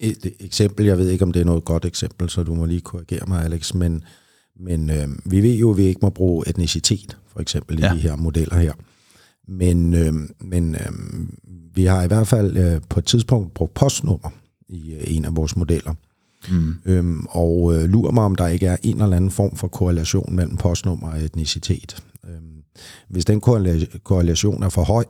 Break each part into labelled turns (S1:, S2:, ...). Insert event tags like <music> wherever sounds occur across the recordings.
S1: et eksempel, jeg ved ikke, om det er noget godt eksempel, så du må lige korrigere mig, Alex, men, men øh, vi ved jo, at vi ikke må bruge etnicitet, for eksempel ja. i de her modeller her. Men, øh, men øh, vi har i hvert fald øh, på et tidspunkt brugt postnummer i øh, en af vores modeller. Mm. Øhm, og øh, lurer mig, om der ikke er en eller anden form for korrelation mellem postnummer og etnicitet. Øhm, hvis den korrelation er for høj,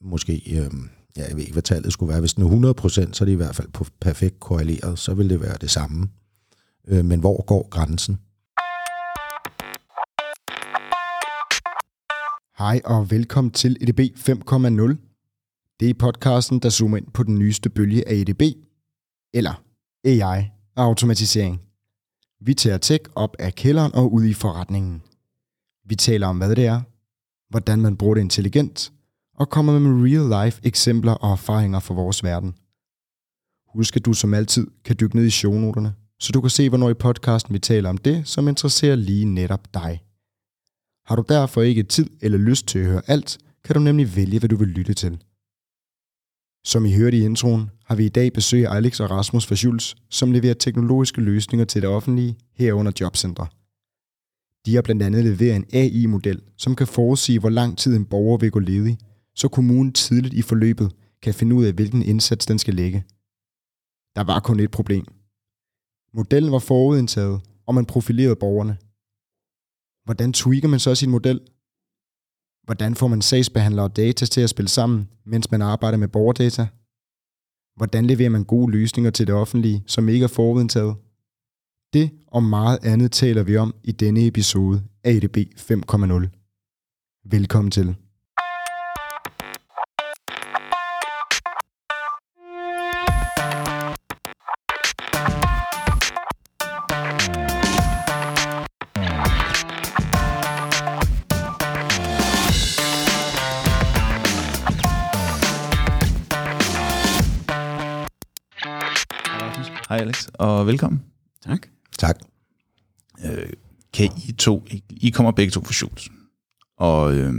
S1: måske, øhm, ja, jeg ved ikke, hvad tallet skulle være, hvis den er 100%, så er det i hvert fald på perfekt korreleret, så vil det være det samme. Øh, men hvor går grænsen?
S2: Hej og velkommen til EDB 5.0. Det er podcasten, der zoomer ind på den nyeste bølge af EDB, eller AI og automatisering. Vi tager tech op af kælderen og ud i forretningen. Vi taler om, hvad det er, hvordan man bruger det intelligent, og kommer med real-life eksempler og erfaringer fra vores verden. Husk, at du som altid kan dykke ned i shownoterne, så du kan se, hvornår i podcasten vi taler om det, som interesserer lige netop dig. Har du derfor ikke tid eller lyst til at høre alt, kan du nemlig vælge, hvad du vil lytte til. Som I hørte i introen, har vi i dag besøg af Alex og Rasmus fra Schulz, som leverer teknologiske løsninger til det offentlige, herunder jobcentre. De har blandt andet leveret en AI-model, som kan forudsige, hvor lang tid en borger vil gå ledig, så kommunen tidligt i forløbet kan finde ud af, hvilken indsats den skal lægge. Der var kun et problem. Modellen var forudindtaget, og man profilerede borgerne. Hvordan tweaker man så sin model? Hvordan får man sagsbehandlere og data til at spille sammen, mens man arbejder med borgerdata? Hvordan leverer man gode løsninger til det offentlige, som ikke er forudindtaget? Det og meget andet taler vi om i denne episode af EDB 5.0. Velkommen til.
S3: Og velkommen.
S4: Tak.
S1: Tak.
S3: Øh, kan I to, I kommer begge to fra Schultz, og, øh,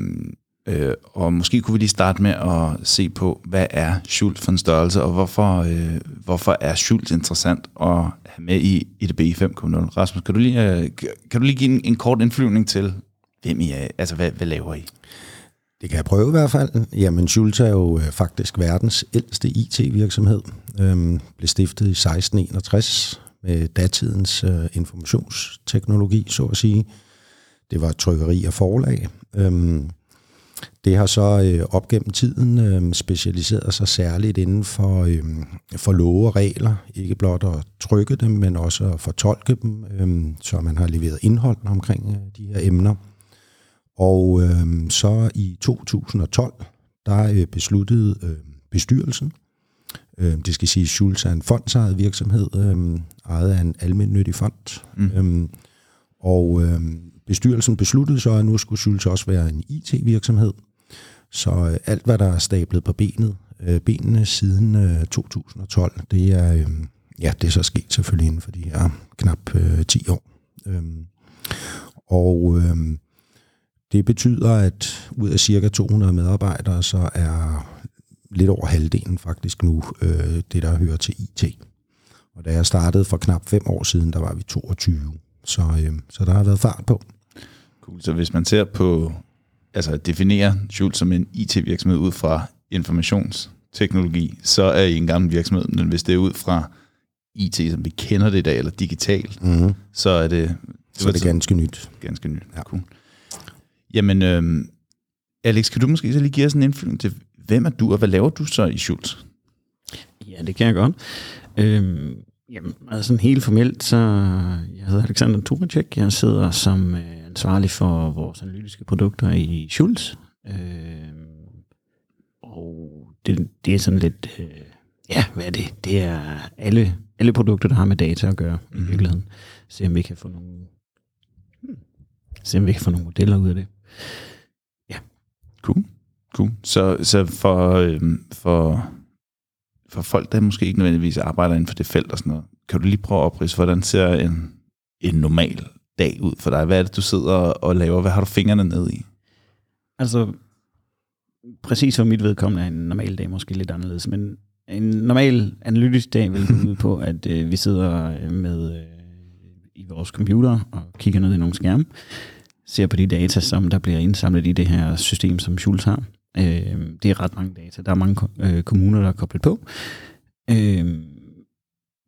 S3: øh, og måske kunne vi lige starte med at se på, hvad er Schultz for en størrelse, og hvorfor, øh, hvorfor er Schultz interessant at have med i IDB 5.0? Rasmus, kan du lige, øh, kan du lige give en, en kort indflyvning til, hvem I er, altså hvad, hvad laver I?
S1: Det kan jeg prøve i hvert fald. Jamen, Schultz er jo øh, faktisk verdens ældste IT-virksomhed. Øhm, blev stiftet i 1661 med datidens øh, informationsteknologi, så at sige. Det var trykkeri og forlag. Øhm, det har så øh, op gennem tiden øh, specialiseret sig særligt inden for, øh, for love og regler. Ikke blot at trykke dem, men også at fortolke dem, øh, så man har leveret indhold omkring øh, de her emner. Og øh, så i 2012, der øh, besluttede øh, bestyrelsen, øh, det skal sige, Schulz er en fondsejet virksomhed, øh, ejet af en almindelig fond, mm. øh, og øh, bestyrelsen besluttede så, at nu skulle Schulz også være en IT-virksomhed. Så øh, alt, hvad der er stablet på benet, øh, benene siden øh, 2012, det er, øh, ja, det er så sket selvfølgelig inden for de her knap øh, 10 år. Øh, og øh, det betyder, at ud af cirka 200 medarbejdere, så er lidt over halvdelen faktisk nu øh, det, der hører til IT. Og da jeg startede for knap fem år siden, der var vi 22. Så, øh, så der har været fart på.
S3: Cool. Så hvis man ser på, altså definerer Schultz som en IT-virksomhed ud fra informationsteknologi, så er I en gammel virksomhed, men hvis det er ud fra IT, som vi kender det i dag, eller digitalt, mm-hmm. så er det...
S1: det så er det ganske nyt.
S3: Ganske nyt, ja. cool. Jamen, øh, Alex, kan du måske så lige give os en indflydelse til, hvem er du, og hvad laver du så i Schultz?
S4: Ja, det kan jeg godt. Øhm, jamen, altså helt formelt, så jeg hedder Alexander Turacek. Jeg sidder som øh, ansvarlig for vores analytiske produkter i Schultz. Øhm, og det, det er sådan lidt, øh, ja, hvad er det? Det er alle, alle produkter, der har med data at gøre mm-hmm. i mhm. virkeligheden. Se om vi kan få nogle, hmm, se om vi kan få nogle modeller ud af det.
S3: Ja. Cool. Cool. Så, så for, øhm, for, for folk, der måske ikke nødvendigvis arbejder inden for det felt og sådan noget, kan du lige prøve at oprise, hvordan ser en, en normal dag ud for dig? Hvad er det, du sidder og laver? Hvad har du fingrene ned i?
S4: Altså, præcis for mit vedkommende er en normal dag måske lidt anderledes, men en normal analytisk dag vil gå ud <laughs> på, at øh, vi sidder øh, med øh, i vores computer og kigger ned i nogle skærme, ser på de data, som der bliver indsamlet i det her system, som Schultz har. Øh, det er ret mange data. Der er mange øh, kommuner, der er koblet på. Øh,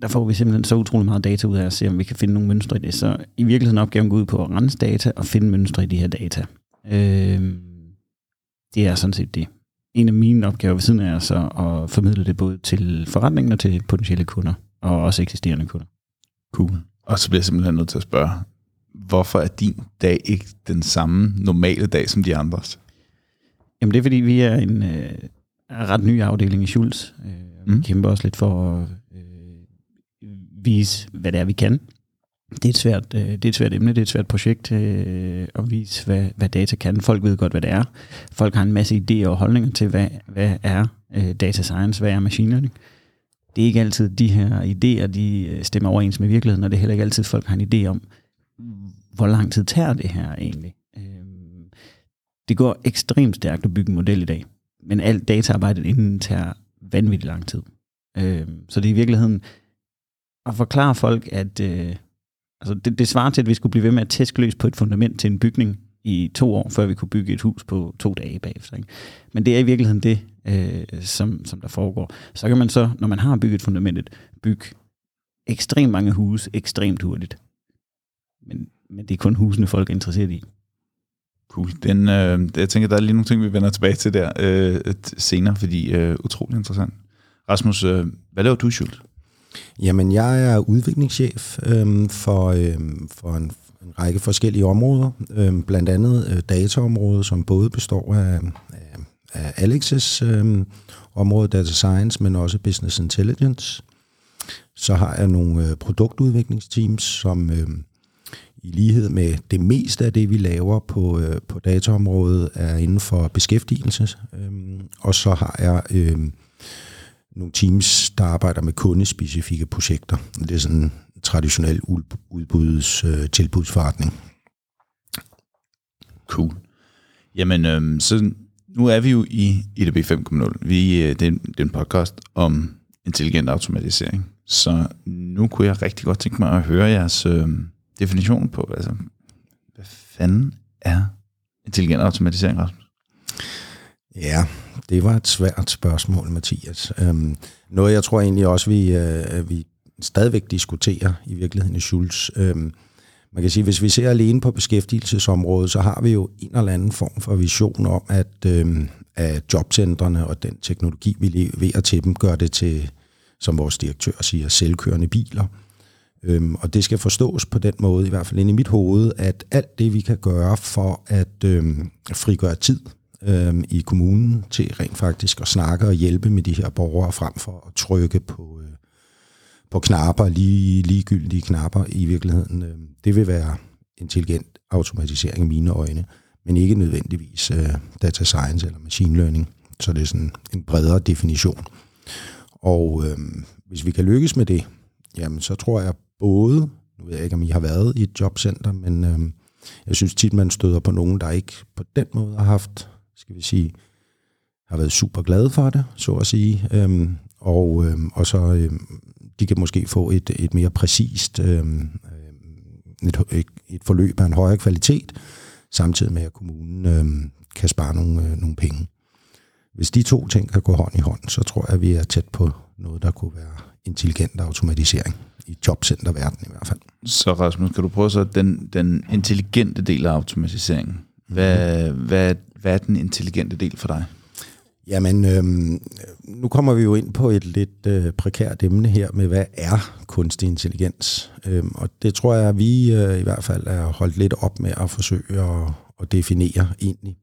S4: der får vi simpelthen så utrolig meget data ud af at se, om vi kan finde nogle mønstre i det. Så i virkeligheden opgaven går ud på at rense data og finde mønstre i de her data. Øh, det er sådan set det. En af mine opgaver ved siden af er så at formidle det både til forretningen og til potentielle kunder, og også eksisterende kunder.
S3: Cool. Og så bliver jeg simpelthen nødt til at spørge, hvorfor er din dag ikke den samme normale dag som de andres?
S4: Jamen det er fordi, vi er en øh, ret ny afdeling i Schultz. Øh, mm. Vi kæmper også lidt for at øh, vise, hvad det er, vi kan. Det er et svært, øh, det er et svært emne, det er et svært projekt øh, at vise, hvad, hvad data kan. Folk ved godt, hvad det er. Folk har en masse idéer og holdninger til, hvad, hvad er øh, data science, hvad er machine learning. Det er ikke altid de her idéer, de øh, stemmer overens med virkeligheden, og det er heller ikke altid, folk har en idé om, hvor lang tid tager det her egentlig. Øh, det går ekstremt stærkt at bygge en model i dag, men alt dataarbejdet inden tager vanvittigt lang tid. Øh, så det er i virkeligheden at forklare folk, at øh, altså det, det svarer til, at vi skulle blive ved med at tæske løs på et fundament til en bygning i to år, før vi kunne bygge et hus på to dage bagefter. Ikke? Men det er i virkeligheden det, øh, som, som der foregår. Så kan man så, når man har bygget fundamentet, bygge ekstremt mange huse ekstremt hurtigt. Men, men det er kun husene, folk er interesseret i.
S3: Cool. Den, øh, jeg tænker, der er lige nogle ting, vi vender tilbage til der øh, senere, fordi øh, utrolig interessant. Rasmus, øh, hvad laver du, Schultz?
S1: Jamen, jeg er udviklingschef øh, for, øh, for en, en række forskellige områder, øh, blandt andet øh, dataområdet, som både består af, af, af Alex's øh, område, data science, men også business intelligence. Så har jeg nogle øh, produktudviklingsteams, som øh, i lighed med det meste af det, vi laver på, øh, på dataområdet, er inden for beskæftigelse. Øhm, og så har jeg... Øh, nogle teams, der arbejder med kundespecifikke projekter. Det er sådan en traditionel udbuds øh, tilbudsforretning.
S3: Cool. Jamen, øh, så nu er vi jo i IDB 5.0. Vi, øh, det, er en, det er en podcast om intelligent automatisering. Så nu kunne jeg rigtig godt tænke mig at høre jeres øh, definition på, altså, hvad fanden er intelligent automatisering, Rasmus?
S1: Ja, det var et svært spørgsmål, Mathias. Øhm, noget, jeg tror egentlig også, vi, øh, vi stadigvæk diskuterer i virkeligheden i Schulz. Øhm, man kan sige, hvis vi ser alene på beskæftigelsesområdet, så har vi jo en eller anden form for vision om, at, øhm, at jobcentrene og den teknologi, vi leverer til dem, gør det til, som vores direktør siger, selvkørende biler. Øhm, og det skal forstås på den måde, i hvert fald inde i mit hoved, at alt det, vi kan gøre for at øhm, frigøre tid øhm, i kommunen til rent faktisk at snakke og hjælpe med de her borgere frem for at trykke på, øh, på knapper, lige, ligegyldige knapper i virkeligheden. Øh, det vil være intelligent automatisering i mine øjne, men ikke nødvendigvis øh, data science eller machine learning. Så det er sådan en bredere definition. Og øh, hvis vi kan lykkes med det, jamen så tror jeg både, nu ved jeg ikke, om I har været i et jobcenter, men øh, jeg synes tit, man støder på nogen, der ikke på den måde har haft skal vi sige, har været super glade for det, så at sige. Øhm, og, øhm, og så øhm, de kan måske få et, et mere præcist øhm, øhm, et, et, et forløb af en højere kvalitet, samtidig med at kommunen øhm, kan spare nogle, øh, nogle penge. Hvis de to ting kan gå hånd i hånd, så tror jeg, at vi er tæt på noget, der kunne være intelligent automatisering i jobcenterverdenen i hvert fald.
S3: Så Rasmus, kan du prøve så den, den intelligente del af automatiseringen? Hvad, mm. hvad, hvad er den intelligente del for dig?
S1: Jamen, øhm, nu kommer vi jo ind på et lidt øh, prekært emne her med, hvad er kunstig intelligens? Øhm, og det tror jeg, at vi øh, i hvert fald er holdt lidt op med at forsøge at, at definere egentlig.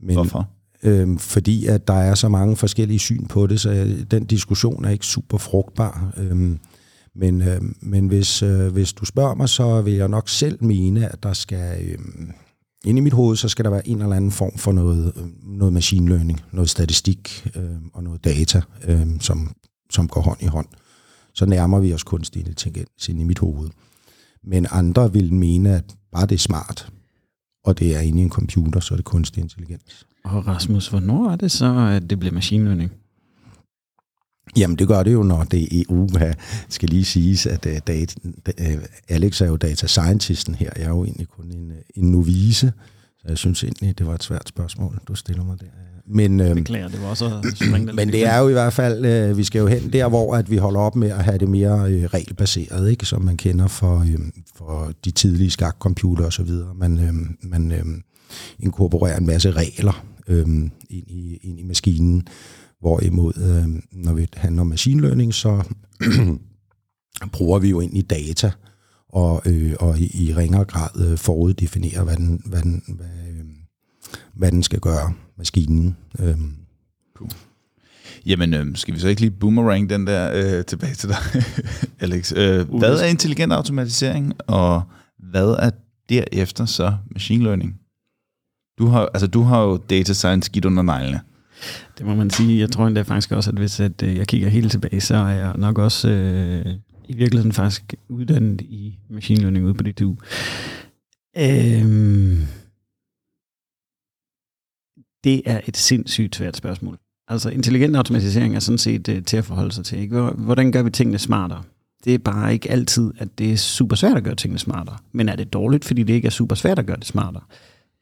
S3: Men, Hvorfor?
S1: Øh, fordi at der er så mange forskellige syn på det, så øh, den diskussion er ikke super frugtbar. Øh, men, øh, men hvis, øh, hvis du spørger mig, så vil jeg nok selv mene, at der skal... Øh, inde i mit hoved, så skal der være en eller anden form for noget, øhm, noget machine learning, noget statistik øh, og noget data, øh, som, som går hånd i hånd. Så nærmer vi os kunstig intelligens ind i mit hoved. Men andre vil mene, at bare det er smart, og det er inde i en computer, så er det kunstig intelligens.
S4: Og Rasmus, hvornår er det så, at det bliver machine learning?
S1: Jamen, det gør det jo, når det er EU. Skal lige siges, at uh, data, uh, Alex er jo data scientisten her. Jeg er jo egentlig kun en, en novice, så jeg synes egentlig, det var et svært spørgsmål, du stiller mig der. Men, øh,
S4: Beklager, det var også
S1: men det er jo i hvert fald, øh, vi skal jo hen der, hvor at vi holder op med at have det mere øh, regelbaseret, ikke, som man kender for, øh, for de tidlige skakcomputer og så videre. Man, øh, man øh, inkorporerer en masse regler øh, ind, i, ind i maskinen, hvorimod, øh, når vi handler om machine learning, så <clears throat> bruger vi jo ind i data, og, øh, og i, i ringere grad øh, foruddefinerer, hvad den, hvad, den, hvad, øh, hvad den skal gøre maskinen. Øhm.
S3: Cool. Jamen, øh, skal vi så ikke lige boomerang den der øh, tilbage til dig, <laughs> Alex? Øh, hvad er intelligent automatisering, og hvad er derefter så machine learning? Du har, altså, du har jo data science skidt under neglene.
S4: Det må man sige. Jeg tror endda faktisk også, at hvis at, øh, jeg kigger helt tilbage, så er jeg nok også øh, i virkeligheden faktisk uddannet i machine learning ude på DTU. Øhm, det er et sindssygt svært spørgsmål. Altså intelligent automatisering er sådan set uh, til at forholde sig til. Ikke? Hvordan gør vi tingene smartere? Det er bare ikke altid, at det er super svært at gøre tingene smartere. Men er det dårligt, fordi det ikke er super svært at gøre det smartere?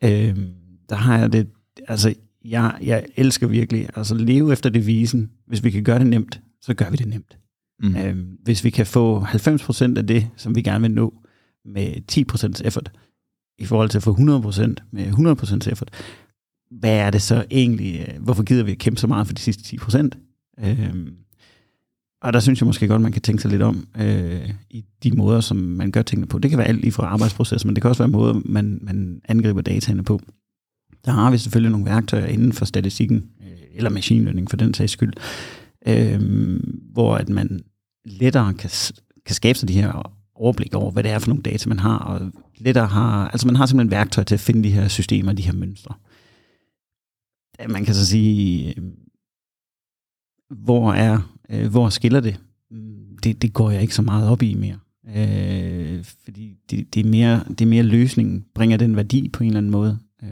S4: Øhm, der har jeg det, altså jeg, jeg elsker virkelig, altså leve efter devisen, hvis vi kan gøre det nemt, så gør vi det nemt. Mm. Øh, hvis vi kan få 90% af det, som vi gerne vil nå, med 10% effort, i forhold til at få 100% med 100% effort, hvad er det så egentlig, øh, hvorfor gider vi at kæmpe så meget for de sidste 10%? Øh, og der synes jeg måske godt, man kan tænke sig lidt om øh, i de måder, som man gør tingene på. Det kan være alt lige fra arbejdsproces, men det kan også være måder, man, man angriber dataene på. Der har vi selvfølgelig nogle værktøjer inden for statistikken, øh, eller machine learning for den sags skyld, øh, hvor at man lettere kan, kan skabe sig de her overblik over, hvad det er for nogle data, man har, og lettere har, altså man har simpelthen værktøj til at finde de her systemer, de her mønstre man kan så sige, øh, hvor er, øh, hvor skiller det? Mm, det? Det går jeg ikke så meget op i mere. Øh, fordi det, det, er mere, det er mere løsningen, bringer den værdi på en eller anden måde. Øh,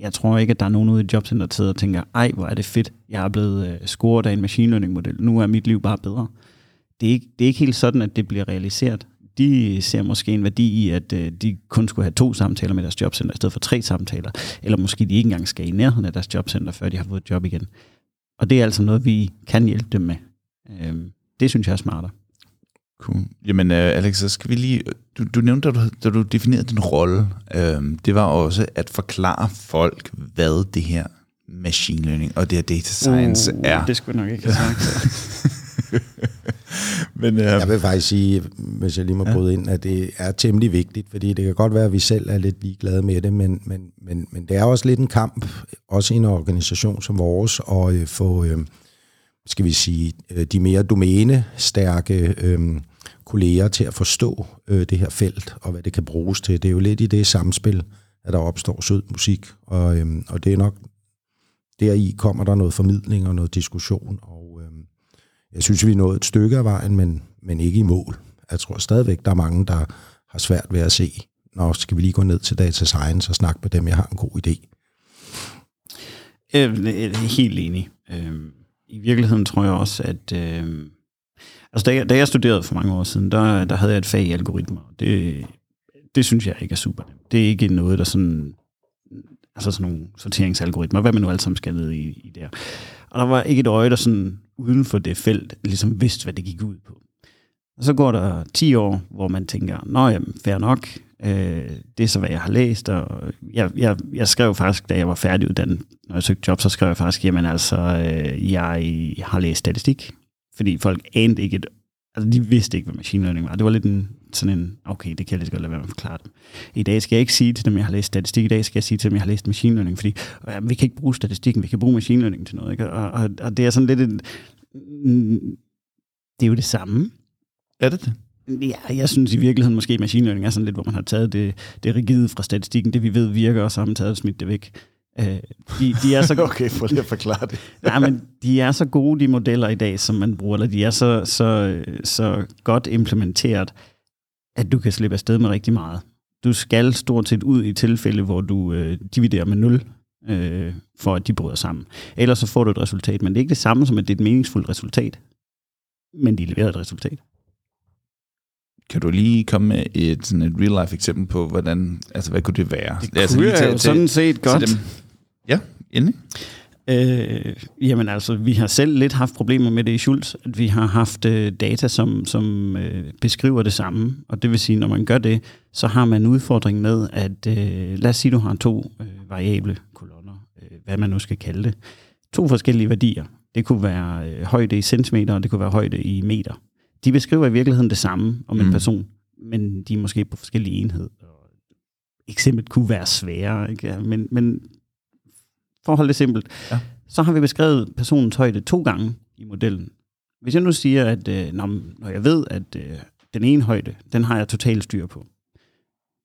S4: jeg tror ikke, at der er nogen ude i jobcenteret, der sidder og tænker, ej, hvor er det fedt, jeg er blevet øh, scoret af en machine learning model, nu er mit liv bare bedre. Det er, ikke, det er ikke helt sådan, at det bliver realiseret de ser måske en værdi i, at øh, de kun skulle have to samtaler med deres jobcenter, i stedet for tre samtaler. Eller måske de ikke engang skal i nærheden af deres jobcenter, før de har fået et job igen. Og det er altså noget, vi kan hjælpe dem med. Øh, det synes jeg er smartere.
S3: Cool. Jamen, uh, Alex, så skal vi lige... Du, du nævnte, da du, da du definerede din rolle, øh, det var også at forklare folk, hvad det her machine learning og det her data science
S4: uh,
S3: er.
S4: Det skulle jeg nok ikke have sagt. <laughs> <laughs>
S1: Men, øh, jeg vil faktisk sige, hvis jeg lige må bryde ja. ind, at det er temmelig vigtigt, fordi det kan godt være, at vi selv er lidt ligeglade med det, men, men, men, men det er også lidt en kamp, også i en organisation som vores, at øh, få, øh, skal vi sige, øh, de mere domænestærke øh, kolleger til at forstå øh, det her felt, og hvad det kan bruges til. Det er jo lidt i det samspil, at der opstår sød musik, og, øh, og det er nok, deri kommer der noget formidling og noget diskussion, og jeg synes, vi er nået et stykke af vejen, men, men ikke i mål. Jeg tror stadigvæk, der er mange, der har svært ved at se, når skal vi lige gå ned til data science og snakke med dem, jeg har en god idé.
S4: Jeg er helt enig. Øhm, I virkeligheden tror jeg også, at... Øh, altså, da jeg, da jeg studerede for mange år siden, der, der havde jeg et fag i algoritmer. Det, det synes jeg ikke er super. Det er ikke noget, der sådan... Altså sådan nogle sorteringsalgoritmer, hvad man nu alt sammen skal ned i, i der. Og der var ikke et øje, der sådan uden for det felt ligesom vidste, hvad det gik ud på. Og så går der 10 år, hvor man tænker, nå jamen, fair nok, øh, det er så, hvad jeg har læst, og jeg, jeg, jeg skrev faktisk, da jeg var færdiguddannet, når jeg søgte job, så skrev jeg faktisk, jamen altså, øh, jeg har læst statistik, fordi folk anede ikke et, altså de vidste ikke, hvad machine learning var. Det var lidt en, sådan en, okay, det kan jeg lige så godt lade være med at forklare dem. I dag skal jeg ikke sige til dem, jeg har læst statistik, i dag skal jeg sige til dem, jeg har læst machine learning, fordi øh, vi kan ikke bruge statistikken, vi kan bruge machine learning til noget, ikke? Og, og, og det er sådan lidt en, det er jo det samme.
S3: Er det det?
S4: Ja, jeg synes i virkeligheden måske, machine learning er sådan lidt, hvor man har taget det, det rigide fra statistikken, det vi ved virker, og så har man taget og smidt det væk. Uh, de, de er så
S3: gode. <laughs> okay, for lige at forklare det. <laughs>
S4: nej, men de er så gode, de modeller i dag, som man bruger, eller de er så, så, så godt implementeret, at du kan slippe afsted med rigtig meget. Du skal stort set ud i tilfælde, hvor du øh, dividerer med 0, øh, for at de bryder sammen. Ellers så får du et resultat, men det er ikke det samme som, at det er et meningsfuldt resultat. men de leverede et resultat.
S3: Kan du lige komme med et, sådan et real-life eksempel på, hvordan, altså hvad kunne det være?
S4: Det
S3: altså,
S4: kunne
S3: lige
S4: jeg jo sådan set godt.
S3: Dem. Ja, endelig.
S4: Øh, jamen altså, vi har selv lidt haft problemer med det i Schultz, at vi har haft øh, data, som, som øh, beskriver det samme, og det vil sige, når man gør det, så har man en udfordring med, at øh, lad os sige, du har to øh, variable kolonner, øh, hvad man nu skal kalde det, to forskellige værdier. Det kunne være øh, højde i centimeter, og det kunne være højde i meter. De beskriver i virkeligheden det samme om en
S3: Mm.
S4: person, men de er måske på forskellige enheder. Eksemplet kunne være sværere, ikke? Men, men for at holde det simpelt,
S3: Ja.
S4: så har vi beskrevet personens højde to gange i modellen. Hvis jeg nu siger, at øh, når, jeg ved, at øh, den ene højde, den har jeg totalt styr på,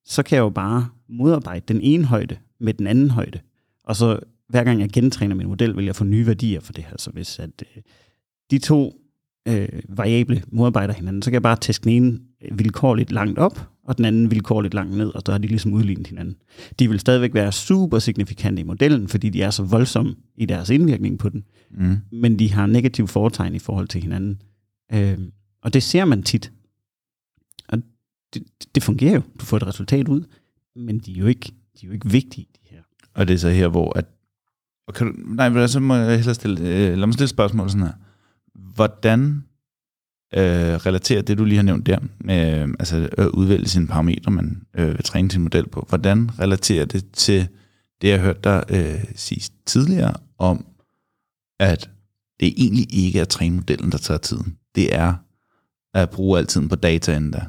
S4: så kan jeg jo bare modarbejde den ene højde med den anden højde. Og så hver gang jeg gentræner min model, vil jeg få nye værdier for det her. Så hvis at, øh, de to øh, variable modarbejder hinanden, så kan jeg bare teste den ene vilkårligt langt op, og den anden vilkårligt langt ned, og så har de ligesom udlignet hinanden. De vil stadigvæk være super signifikante i modellen, fordi de er så voldsomme i deres indvirkning på den,
S3: Mm.
S4: men de har negativ foretegn i forhold til hinanden. Øh, og det ser man tit. Og det, det fungerer jo. Du får et resultat ud, men de er jo ikke, de er jo ikke vigtige, de her.
S3: Og det er så her, hvor at... Og kan du, nej, så må jeg hellere stille... Øh, lad mig stille et spørgsmål sådan her. Hvordan øh, relaterer det, du lige har nævnt der, med øh, altså, at udvælge sine parametre, man øh, vil træne sin model på, hvordan relaterer det til det, jeg hørte dig øh, sige tidligere om, at det egentlig ikke er trænemodellen, der tager tiden. Det er at bruge al tiden på dataen der.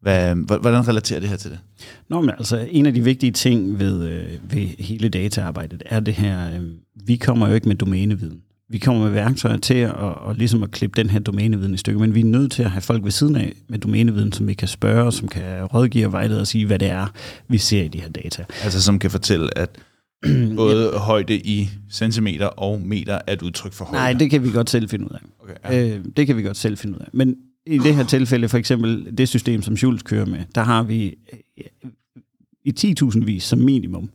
S3: Hvad, hvordan relaterer det her til det?
S4: Nå, men altså, en af de vigtige ting ved, øh, ved hele dataarbejdet er det her, øh, vi kommer jo ikke med domæneviden. Vi kommer med værktøjer til at, og ligesom at klippe den her domæneviden i stykker, men vi er nødt til at have folk ved siden af med domæneviden, som vi kan spørge, som kan rådgive og vejlede og sige, hvad det er, vi ser i de her data.
S3: Altså som kan fortælle, at <clears throat> både ja. højde i centimeter og meter er et udtryk for højde.
S4: Nej, det kan vi godt selv finde ud af.
S3: Okay, ja.
S4: Øh, det kan vi godt selv finde ud af. Men i det her tilfælde, for eksempel det system, som Schultz kører med, der har vi øh, i 10.000 vis som minimum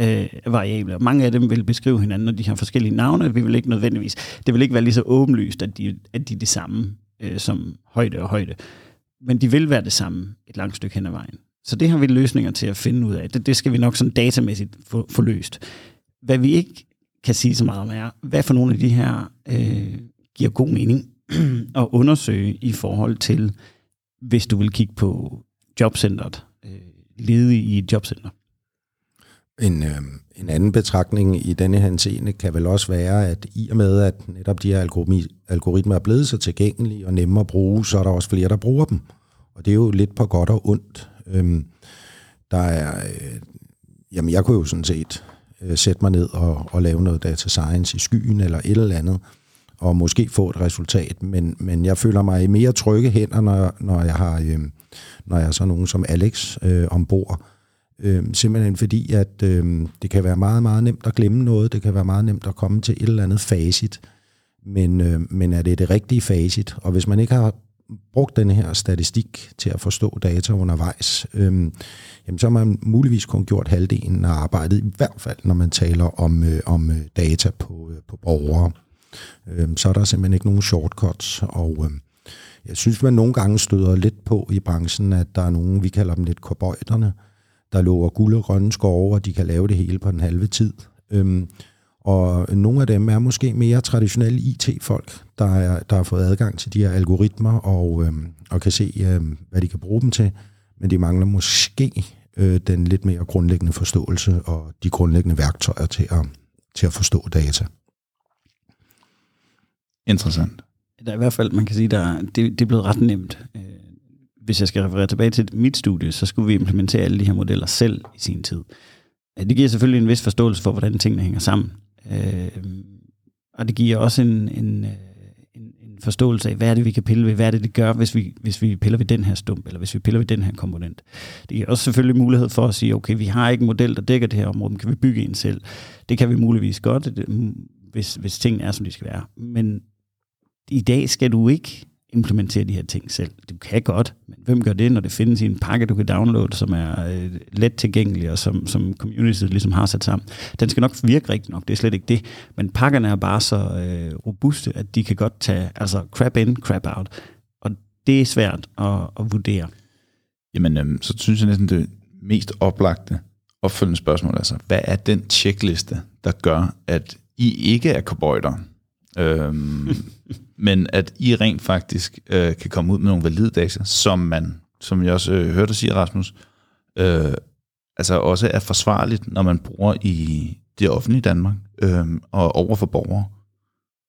S4: øh, variabler. Mange af dem vil beskrive hinanden, og de har forskellige navne. Vi vil ikke nødvendigvis. Det vil ikke være lige så åbenlyst, at de, at de er det samme øh, som højde og højde. Men de vil være det samme et langt stykke hen ad vejen. Så det har vi løsninger til at finde ud af. Det, det skal vi nok sådan datamæssigt få, få løst. Hvad vi ikke kan sige så meget om er, hvad for nogle af de her øh, giver god mening <clears throat> at undersøge i forhold til, hvis du vil kigge på jobcentret, øh, ledig i et jobcenter.
S1: En, øh, en anden betragtning i denne henseende kan vel også være, at i og med, at netop de her algoritmer er blevet så tilgængelige og nemme at bruge, så er der også flere, der bruger dem. Og det er jo lidt på godt og ondt. Øhm, der er, øh, jamen jeg kunne jo sådan set øh, sætte mig ned og, og lave noget data science i skyen eller et eller andet, og måske få et resultat, men, men jeg føler mig i mere trygge hænder, når, når jeg har øh, når jeg har sådan nogen som Alex øh, ombord. Øh, simpelthen fordi, at øh, det kan være meget, meget nemt at glemme noget, det kan være meget nemt at komme til et eller andet facit, men, øh, men er det det rigtige facit? Og hvis man ikke har brugt den her statistik til at forstå data undervejs, øh, jamen så har man muligvis kun gjort halvdelen af arbejdet, i hvert fald når man taler om, øh, om øh, data på, øh, på borgere. Øh, så er der simpelthen ikke nogen shortcuts, og øh, jeg synes, man nogle gange støder lidt på i branchen, at der er nogen, vi kalder dem lidt korbøjterne, der lover guld og grønne skove, og de kan lave det hele på den halve tid. Øhm, og nogle af dem er måske mere traditionelle IT-folk, der, er, der har fået adgang til de her algoritmer og, øhm, og kan se, øhm, hvad de kan bruge dem til. Men de mangler måske øh, den lidt mere grundlæggende forståelse og de grundlæggende værktøjer til at, til at forstå data.
S3: Interessant.
S4: Der er i hvert fald, man kan sige, der, det, det er blevet ret nemt. Hvis jeg skal referere tilbage til mit studie, så skulle vi implementere alle de her modeller selv i sin tid. Det giver selvfølgelig en vis forståelse for, hvordan tingene hænger sammen. Øh, Og det giver også en, en, øh, en, en forståelse af, hvad er det, vi kan pille ved, hvad er det, det gør, hvis vi, hvis vi piller ved den her stump, eller hvis vi piller ved den her komponent. Det giver også selvfølgelig mulighed for at sige, okay, vi har ikke en model, der dækker det her område, men kan vi bygge en selv? Det kan vi muligvis godt, hvis, hvis tingene er, som de skal være. Men i dag skal du ikke implementere de her ting selv. Du kan godt, men hvem gør det, når det findes i en pakke, du kan downloade, som er øh, let tilgængelig, og som, som communityet ligesom har sat sammen. Den skal nok virke rigtigt nok, det er slet ikke det. Men pakkerne er bare så øh, robuste, at de kan godt tage, altså crap in, crap out. Og det er svært at, at vurdere.
S3: Jamen, øhm, så synes jeg næsten, det mest oplagte opfølgende spørgsmål, altså, hvad er den checkliste, der gør, at I ikke er cowboyder, øhm, <laughs> men at I rent faktisk øh, kan komme ud med nogle valide data, som man, som jeg også øh, hørte dig sige, Rasmus, øh, altså også er forsvarligt, når man bruger i det offentlige Danmark øh, og over for borgere.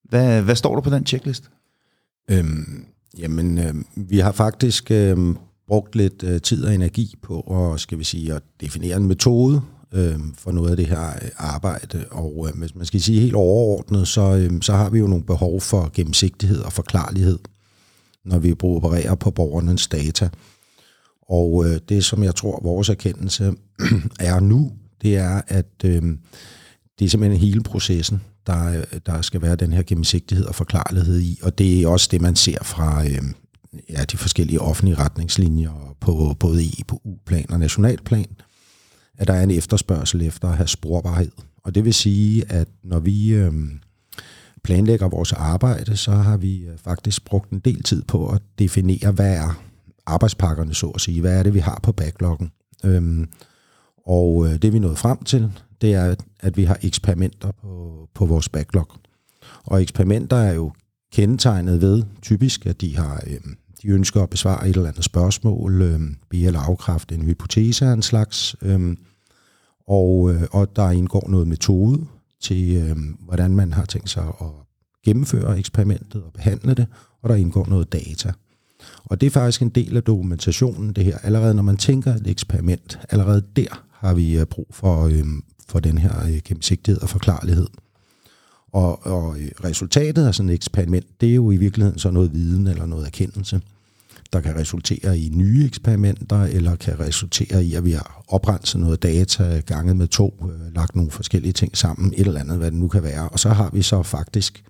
S3: Hvad, hvad står der på den checklist?
S1: Øhm, jamen, øh, vi har faktisk øh, brugt lidt øh, tid og energi på at, skal vi sige, at definere en metode øh, for noget af det her øh, arbejde. Og øh, hvis man skal sige helt overordnet, så, øh, så har vi jo nogle behov for gennemsigtighed og forklarlighed, når vi opererer på borgernes data. Og øh, det, som jeg tror, vores erkendelse <clears throat> er nu, det er, at øh, det er simpelthen hele processen, der, øh, der skal være den her gennemsigtighed og forklarlighed i. Og det er også det, man ser fra øh, ja, de forskellige offentlige retningslinjer på både EU-plan og nationalplan, at der er en efterspørgsel efter at have sporbarhed. Og det vil sige, at når vi øh, planlægger vores arbejde, så har vi øh, faktisk brugt en del tid på at definere, hvad er arbejdspakkerne, så at sige. Hvad er det, vi har på backloggen? Øhm, og øh, det vi nåede frem til, det er, at vi har eksperimenter på, på vores backlog. Og eksperimenter er jo kendetegnet ved typisk, at de har øhm, de ønsker at besvare et eller andet spørgsmål, øh, be eller afkræfte en hypotese af en slags, øh, og, øh, og der indgår noget metode til, øh, hvordan man har tænkt sig at gennemføre eksperimentet og behandle det, og der indgår noget data. Og det er faktisk en del af dokumentationen, det her. Allerede når man tænker et eksperiment, allerede der har vi øh, brug for, øh, for den her øh, gennemsigtighed og forklarlighed. Og, og øh, resultatet af sådan et eksperiment, det er jo i virkeligheden så noget viden eller noget erkendelse, der kan resultere i nye eksperimenter, eller kan resultere i, at vi har oprenset noget data ganget med to, øh, lagt nogle forskellige ting sammen, et eller andet, hvad det nu kan være. Og så har vi så faktisk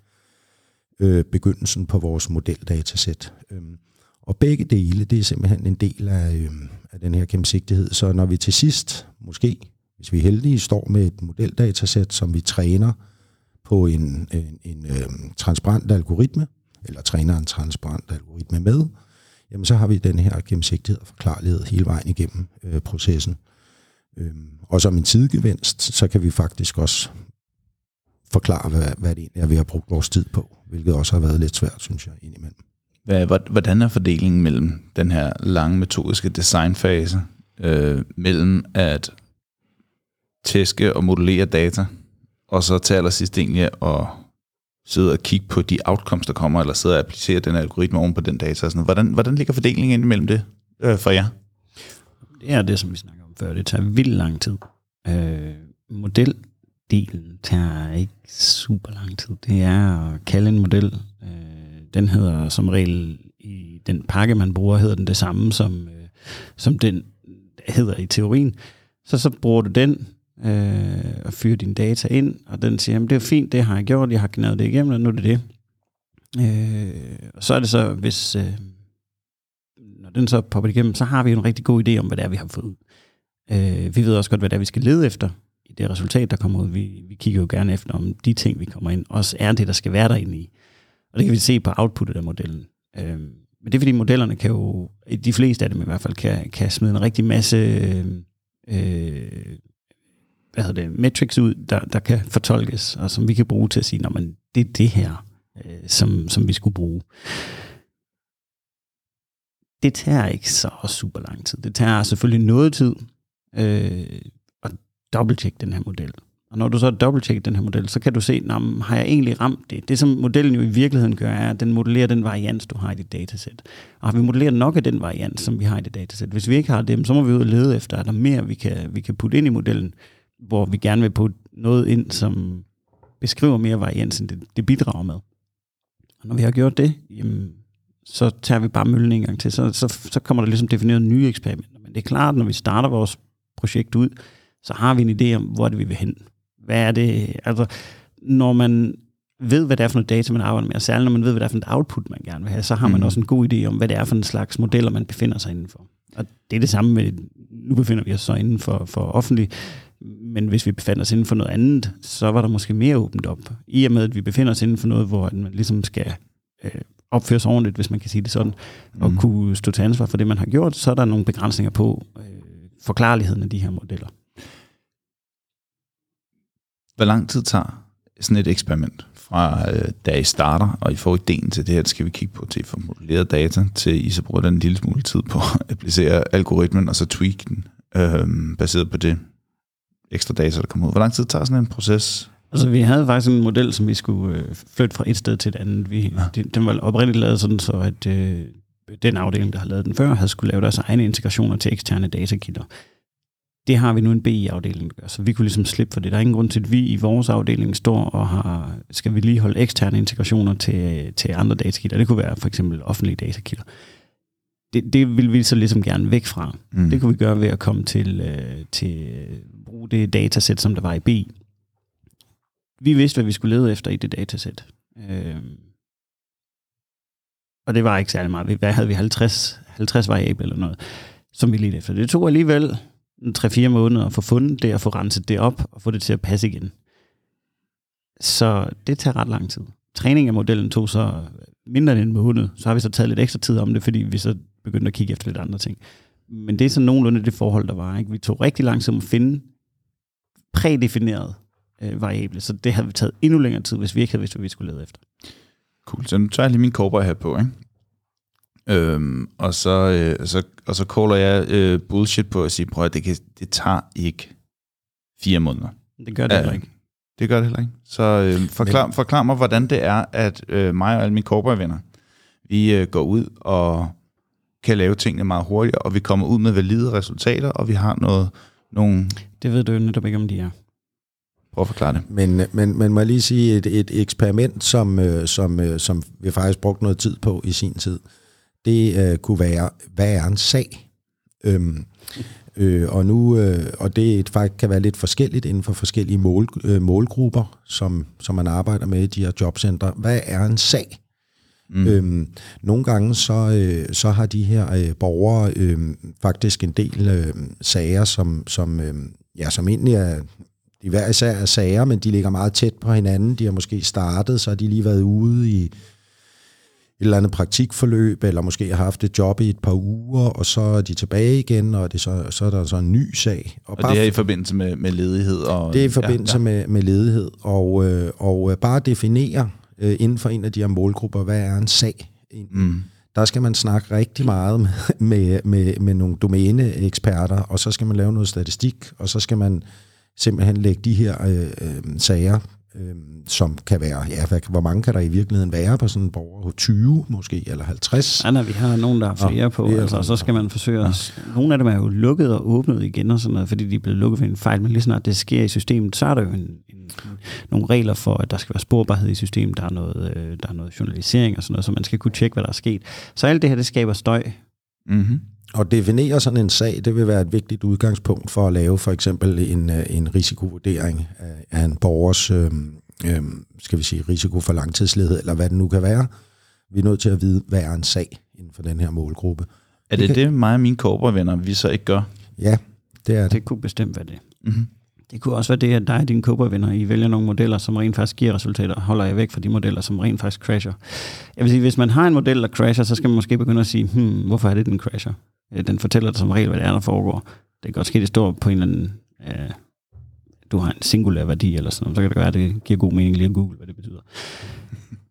S1: øh, begyndelsen på vores modeldatasæt. Øhm, og begge dele, det er simpelthen en del af, øh, af den her gennemsigtighed. Så når vi til sidst, måske, hvis vi er heldige, står med et modeldatasæt, som vi træner på en, en, en øh, transparent algoritme, eller træner en transparent algoritme med, jamen så har vi den her gennemsigtighed og forklarlighed hele vejen igennem øh, processen. Øhm, og som en tidsgevinst, så kan vi faktisk også forklare, hvad, hvad det egentlig er, vi har brugt vores tid på, hvilket også har været lidt svært, synes jeg, indimellem.
S3: Hvordan er fordelingen mellem den her lange metodiske designfase, øh, mellem at tæske og modellere data, og så til allersidst egentlig at sidde og kigge på de outcomes, der kommer, eller sidde og applicere den algoritme oven på den data. Sådan. Hvordan, hvordan ligger fordelingen ind imellem det øh, for jer?
S4: Det er det, som vi snakker om før. Det tager vildt lang tid. Øh, modeldelen tager ikke super lang tid. Det er at kalde en model. Øh, den hedder som regel i den pakke, man bruger, hedder den det samme, som, øh, som den hedder i teorien. Så så bruger du den, øh, og fyre dine data ind, og den siger, det er fint, det har jeg gjort, jeg har knædet det igennem, og nu er det det. Øh, og så er det så, hvis øh, når den så popper igennem, så har vi en rigtig god idé om, hvad det er, vi har fået ud. Øh, vi ved også godt, hvad det er, vi skal lede efter i det resultat, der kommer ud. Vi, vi kigger jo gerne efter, om de ting, vi kommer ind, også er det, der skal være derinde i. Og det kan vi se på outputtet af modellen. Øh, men det er fordi modellerne kan jo, de fleste af dem i hvert fald, kan, kan smide en rigtig masse øh, øh hvad hedder det, metrics ud, der, der kan fortolkes, og som vi kan bruge til at sige, men det er det her, øh, som, som vi skulle bruge. Det tager ikke så super lang tid. Det tager selvfølgelig noget tid øh, at dobbelttjekke den her model. Og når du så har den her model, så kan du se, jamen, har jeg egentlig ramt det? Det, som modellen jo i virkeligheden gør, er, at den modellerer den varians, du har i dit datasæt. Og har vi modelleret nok af den varians, som vi har i det datasæt? Hvis vi ikke har dem, så må vi ud og lede efter, er der mere, vi kan, vi kan putte ind i modellen, hvor vi gerne vil putte noget ind, som beskriver mere varians, end det, det bidrager med. Og når vi har gjort det, jamen, så tager vi bare møllen en gang til, så, så, så kommer der ligesom defineret nye eksperimenter. Men det er klart, når vi starter vores projekt ud, så har vi en idé om, hvor det vi vil hen. Hvad er det? Altså, når man ved, hvad det er for noget data, man arbejder med, og særligt når man ved, hvad det er for et output, man gerne vil have, så har man
S3: Mm.
S4: også en god idé om, hvad det er for en slags modeller, man befinder sig indenfor. Og det er det samme med, nu befinder vi os så inden for, for offentlig, men hvis vi befinder os inden for noget andet, så var der måske mere åbent op. I og med, at vi befinder os inden for noget, hvor man ligesom skal øh, opføre sig ordentligt, hvis man kan sige det sådan, mm. og kunne stå til ansvar for det, man har gjort, så er der nogle begrænsninger på øh, forklarligheden af de her modeller.
S3: Hvor lang tid tager sådan et eksperiment fra øh, da I starter, og I får ideen til det her, det skal vi kigge på til modelleret data, til I så bruger den en lille smule tid på at applicere algoritmen, og så tweak den, øh, baseret på det ekstra data, der kommer ud. Hvor lang tid tager sådan en proces?
S4: Altså, vi havde faktisk en model, som vi skulle øh, flytte fra et sted til et andet. Vi, ja. den, den var oprindeligt lavet sådan, så at øh, den afdeling, der havde lavet den før, havde skulle lave deres egne integrationer til eksterne datakilder. Det har vi nu en BI-afdeling, der gør, så vi kunne ligesom slippe for det. Der er ingen grund til, at vi i vores afdeling står og har, skal vi lige holde eksterne integrationer til, til andre datakilder. Det kunne være for eksempel offentlige datakilder. Det, det vil vi så ligesom gerne væk fra.
S3: Mm.
S4: Det kunne vi gøre ved at komme til, øh, til øh, bruge det datasæt, som der var i BI. Vi vidste, hvad vi skulle lede efter i det datasæt. Øh, og det var ikke særlig meget. Hvad havde vi? 50, 50 variable eller noget, som vi ledte efter. Det tog alligevel 3-4 måneder at få fundet det, og få renset det op, og få det til at passe igen. Så det tager ret lang tid. Træning af modellen tog så mindre end en måned. Så har vi så taget lidt ekstra tid om det, fordi vi så begyndte at kigge efter lidt andre ting. Men det er sådan nogenlunde det forhold, der var. Ikke? Vi tog rigtig lang tid at finde prædefineret øh, variable, så det havde vi taget endnu længere tid, hvis vi ikke havde vidst, hvad vi skulle lede efter.
S3: Cool. Så nu tager jeg lige min cowboy hat på, ikke? Øhm, og så, øh, så, og så caller jeg øh, bullshit på at sige, prøv at det, kan, det tager ikke fire måneder.
S4: Det gør det heller ikke.
S3: Det gør det heller ikke. Så øh, forklar, forklar mig, hvordan det er, at øh, mig og alle mine cowboy-venner, vi øh, går ud og kan lave tingene meget hurtigere, og vi kommer ud med valide resultater, og vi har noget, nogle...
S4: Det ved du jo netop ikke, om de er.
S3: Prøv at forklare det.
S1: Men, men, men må jeg lige sige, et, et eksperiment, som, øh, som, øh, som vi faktisk brugte noget tid på i sin tid, det øh, kunne være, hvad er en sag? Øhm, øh, og nu, øh, og det er et- faktisk kan være lidt forskelligt inden for forskellige mål, øh, målgrupper, som, som man arbejder med i de her jobcentre. Hvad er en sag? Mm. Øhm, nogle gange så, øh, så har de her øh, borgere øh, faktisk en del øh, sager, som, som, øh, ja, som egentlig er de hver især er sager, men de ligger meget tæt på hinanden. De har måske startet, så har de lige været ude i et eller andet praktikforløb, eller måske har haft et job i et par uger, og så er de tilbage igen, og det så, så er der så en ny sag.
S3: Og det er i forbindelse med, med ledighed. Og,
S1: det er i forbindelse
S3: ja,
S1: ja, ja. Med, med ledighed, og, øh, og øh, bare definere øh, inden for en af de her målgrupper, hvad er en sag?
S3: Mm.
S1: Der skal man snakke rigtig meget med, med, med, med nogle domæneeksperter, og så skal man lave noget statistik, og så skal man simpelthen lægge de her øh, øh, sager, øh, som kan være, ja, hvad, hvor mange kan der i virkeligheden være på sådan en borger? 20 måske, eller 50?
S4: Nej, nej, vi har nogen, der har flere
S1: Nå,
S4: på,
S1: er
S4: altså, og så skal man forsøge at... Nogle af dem er jo lukket og åbnet igen og sådan noget, fordi de er blevet lukket ved en fejl, men lige snart det sker i systemet, så er der jo en, nogle regler for, at der skal være sporbarhed i systemet, der er, noget, øh, der er noget journalisering og sådan noget, så man skal kunne tjekke, hvad der er sket. Så alt det her, det skaber støj.
S3: Mm-hmm.
S1: Og definere sådan en sag, det vil være et vigtigt udgangspunkt for at lave for eksempel en, øh, en risikovurdering af, en borgers, øh, øh, skal vi sige, risiko for langtidsledighed, eller hvad det nu kan være. Vi er nødt til at vide, hvad er en sag inden for den her målgruppe.
S3: Er det det, mig og mine cowboy-venner, vi så ikke gør?
S1: Ja, det er det.
S4: Det kunne bestemt være det.
S3: Mm-hmm.
S4: Det kunne også være det, at dig og dine Cobra-venner, I vælger nogle modeller, som rent faktisk giver resultater, og holder jeg væk fra de modeller, som rent faktisk crasher. Jeg vil sige, hvis man har en model, der crasher, så skal man måske begynde at sige, hmm, hvorfor er det, den crasher? Øh, Den fortæller dig som regel, hvad det er, der foregår. Det kan godt ske, det står på en eller anden, øh, du har en singulær værdi eller sådan noget, så kan det være, at det giver god mening lige at google, hvad det betyder.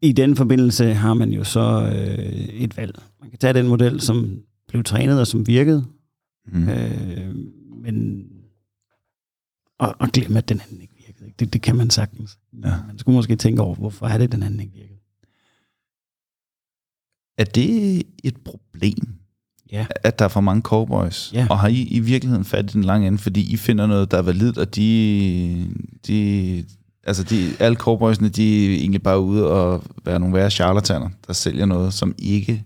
S4: I den forbindelse har man jo så øh, et valg. Man kan tage den model, som blev trænet og som virkede,
S3: Mm.
S4: Øh, men og, og glemme, at den anden ikke virkede. Det, det kan man sagtens.
S3: Ja.
S4: Man skulle måske tænke over, hvorfor er det, den anden ikke virkede.
S3: Er det et problem,
S4: Ja.
S3: at der er for mange cowboys?
S4: Ja.
S3: Og har I i virkeligheden fat i den lange ende, fordi I finder noget, der er validt, og de, de altså de, alle cowboysene, de er egentlig bare ude og være nogle værre charlataner, der sælger noget, som ikke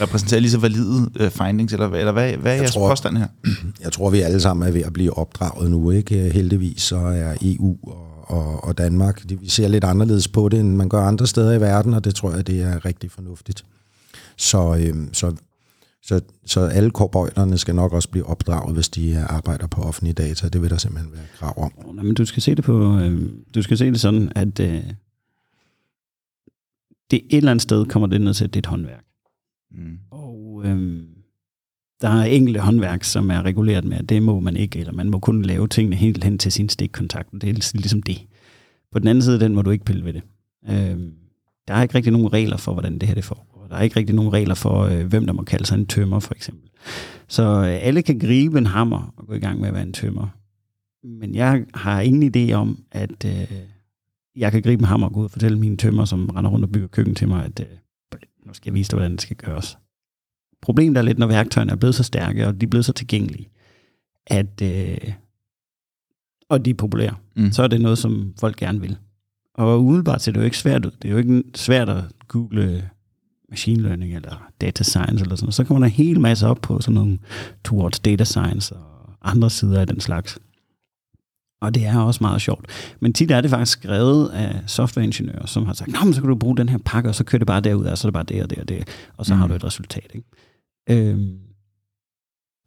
S3: repræsenterer lige så valide uh, findings, eller, hvad- eller hvad, hvad er
S1: Jeg
S3: jeres
S1: tror-
S3: påstand her? <clears throat>
S1: Jeg tror, vi alle sammen er ved at blive opdraget nu. ikke? Heldigvis så er EU og, og, og Danmark. De, vi ser lidt anderledes på det, end man gør andre steder i verden, og det tror jeg, det er rigtig fornuftigt. Så, øh, så, så, så alle korbøjlerne skal nok også blive opdraget, hvis de arbejder på offentlige data. Det vil der simpelthen være krav om.
S4: Nå, men du skal se det på, øh, du skal se det sådan, at øh, det et eller andet sted kommer det ned til, at det er et håndværk.
S3: Mm.
S4: Og øhm, der er enkelte håndværk, som er reguleret med, at det må man ikke, eller man må kun lave tingene helt hen til sin stikkontakt. Det er ligesom det. På den anden side, den må du ikke pille ved det. Øhm, der er ikke rigtig nogen regler for, hvordan det her det foregår. Der er ikke rigtig nogen regler for, øh, hvem der må kalde sig en tømmer, for eksempel. Så øh, alle kan gribe en hammer og gå i gang med at være en tømmer. Men jeg har ingen idé om, at øh, jeg kan gribe en hammer og gå ud og fortælle mine tømmer, som render rundt og bygger køkken til mig, at øh, nu skal jeg vise dig, hvordan det skal gøres. Problemet er lidt, når værktøjerne er blevet så stærke, og de er blevet så tilgængelige, at, øh, og de er populære,
S3: Mm.
S4: så er det noget, som folk gerne vil. Og umiddelbart ser det jo ikke svært ud. Det er jo ikke svært at google machine learning eller data science eller sådan noget. Så kommer der en hel masse op på sådan nogle towards data science og andre sider af den slags. Og det er også meget sjovt. Men tit er det faktisk skrevet af softwareingeniører, som har sagt, Nå, men så kan du bruge den her pakke, og så kører det bare derud, og så er det bare det og det og det, og så mm. har
S3: Mm.
S4: du et resultat. Ikke? Øhm,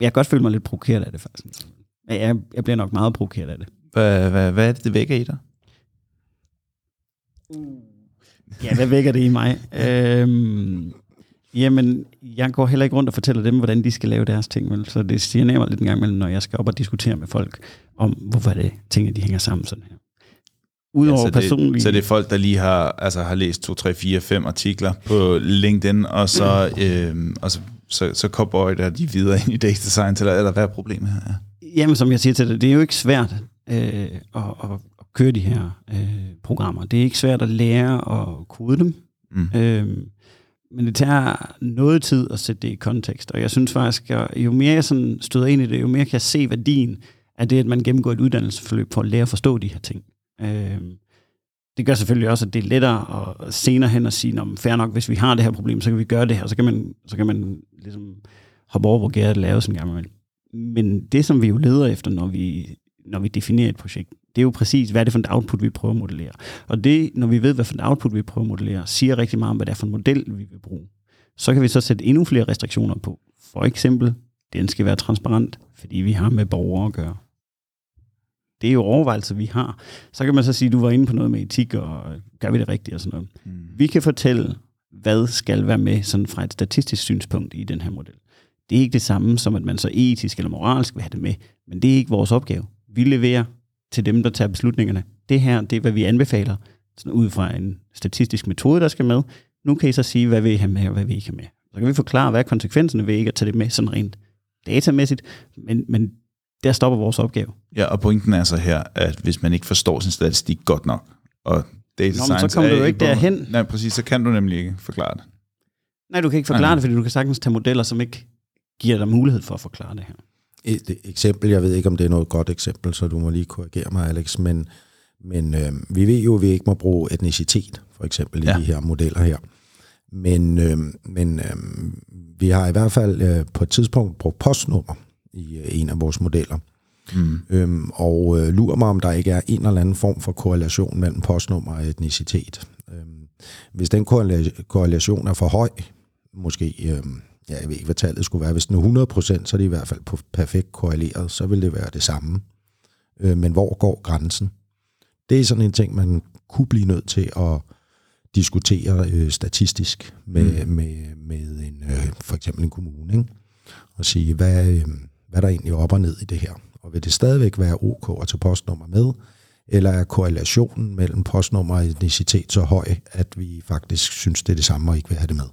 S4: jeg kan godt føle mig lidt provokeret af det faktisk. Jeg, jeg bliver nok meget provokeret af det.
S3: Hvad, hvad, hvad er det, det vækker i dig?
S4: Ja, hvad vækker det i mig? Øhm, jamen, jeg går heller ikke rundt og fortæller dem, hvordan de skal lave deres ting. Vel? Så det siger mig lidt en gang imellem, når jeg skal op og diskutere med folk, om hvorfor det tingene, de hænger sammen sådan her. Udover
S3: så,
S4: ja, personlige...
S3: det, så det er folk, der lige har, altså, har læst 2, 3, 4, 5 artikler på LinkedIn, og så, <clears throat> øh, og så, så, så cowboy der de videre ind i data science, eller, eller hvad er problemet her? Ja.
S4: Jamen, som jeg siger til dig, det er jo ikke svært øh, at, at, at køre de her øh, programmer. Det er ikke svært at lære at kode dem.
S3: Mm.
S4: Øh, men det tager noget tid at sætte det i kontekst. Og jeg synes faktisk, at jo mere jeg sådan støder ind i det, jo mere kan jeg se værdien af det, at man gennemgår et uddannelsesforløb for at lære at forstå de her ting. Øh, det gør selvfølgelig også, at det er lettere at senere hen at sige, fair nok, hvis vi har det her problem, så kan vi gøre det her, så kan man, så kan man ligesom hoppe over, hvor gæret lave sådan en gang imellem. Men det, som vi jo leder efter, når vi, når vi definerer et projekt, det er jo præcis, hvad er det for et output, vi prøver at modellere. Og det, når vi ved, hvad for et output, vi prøver at modellere, siger rigtig meget om, hvad det er for en model, vi vil bruge. Så kan vi så sætte endnu flere restriktioner på. For eksempel, den skal være transparent, fordi vi har med borgere at gøre. Det er jo overvejelser, vi har. Så kan man så sige, du var inde på noget med etik, og gør vi det rigtigt og sådan noget.
S3: Mm.
S4: Vi kan fortælle, hvad skal være med sådan fra et statistisk synspunkt i den her model. Det er ikke det samme som, at man så etisk eller moralsk vil have det med, men det er ikke vores opgave. Vi leverer til dem, der tager beslutningerne. Det her, det er, hvad vi anbefaler, sådan ud fra en statistisk metode, der skal med. Nu kan I så sige, hvad vil I have med, og hvad vil I ikke have med. Så kan vi forklare, hvad er konsekvenserne ved ikke at tage det med sådan rent datamæssigt, men, men der stopper vores opgave.
S3: Ja, og pointen er så her, at hvis man ikke forstår sin statistik godt nok, og data
S4: Nå,
S3: science
S4: så kommer
S3: er
S4: du jo ikke
S3: hvor-
S4: derhen.
S3: Nej, præcis, så kan du nemlig ikke forklare det.
S4: Nej, du kan ikke forklare
S3: nej.
S4: det, fordi du kan sagtens tage modeller, som ikke giver dig mulighed for at forklare det her.
S1: Et eksempel, jeg ved ikke, om det er noget godt eksempel, så du må lige korrigere mig, Alex, men, men øh, vi ved jo, at vi ikke må bruge etnicitet, for eksempel, i
S3: Ja.
S1: de her modeller her. Men, øh, men øh, vi har i hvert fald øh, på et tidspunkt brugt postnummer i øh, en af vores modeller.
S3: Mm.
S1: Øhm, og øh, lurer mig, om der ikke er en eller anden form for korrelation mellem postnummer og etnicitet. Øhm, hvis den korrela- korrelation er for høj, måske, øhm, ja, jeg ved ikke, hvad tallet skulle være, hvis den er 100 procent, så er det i hvert fald på perfekt korreleret, så vil det være det samme. Øh, men hvor går grænsen? Det er sådan en ting, man kunne blive nødt til at diskutere øh, statistisk med, mm. med, med en, øh, for eksempel en kommune, ikke? og sige, hvad, øh, hvad er der egentlig op og ned i det her? Og vil det stadigvæk være OK at tage postnummer med, eller er korrelationen mellem postnummer og etnicitet så høj, at vi faktisk synes, det er det samme og ikke vil have det med?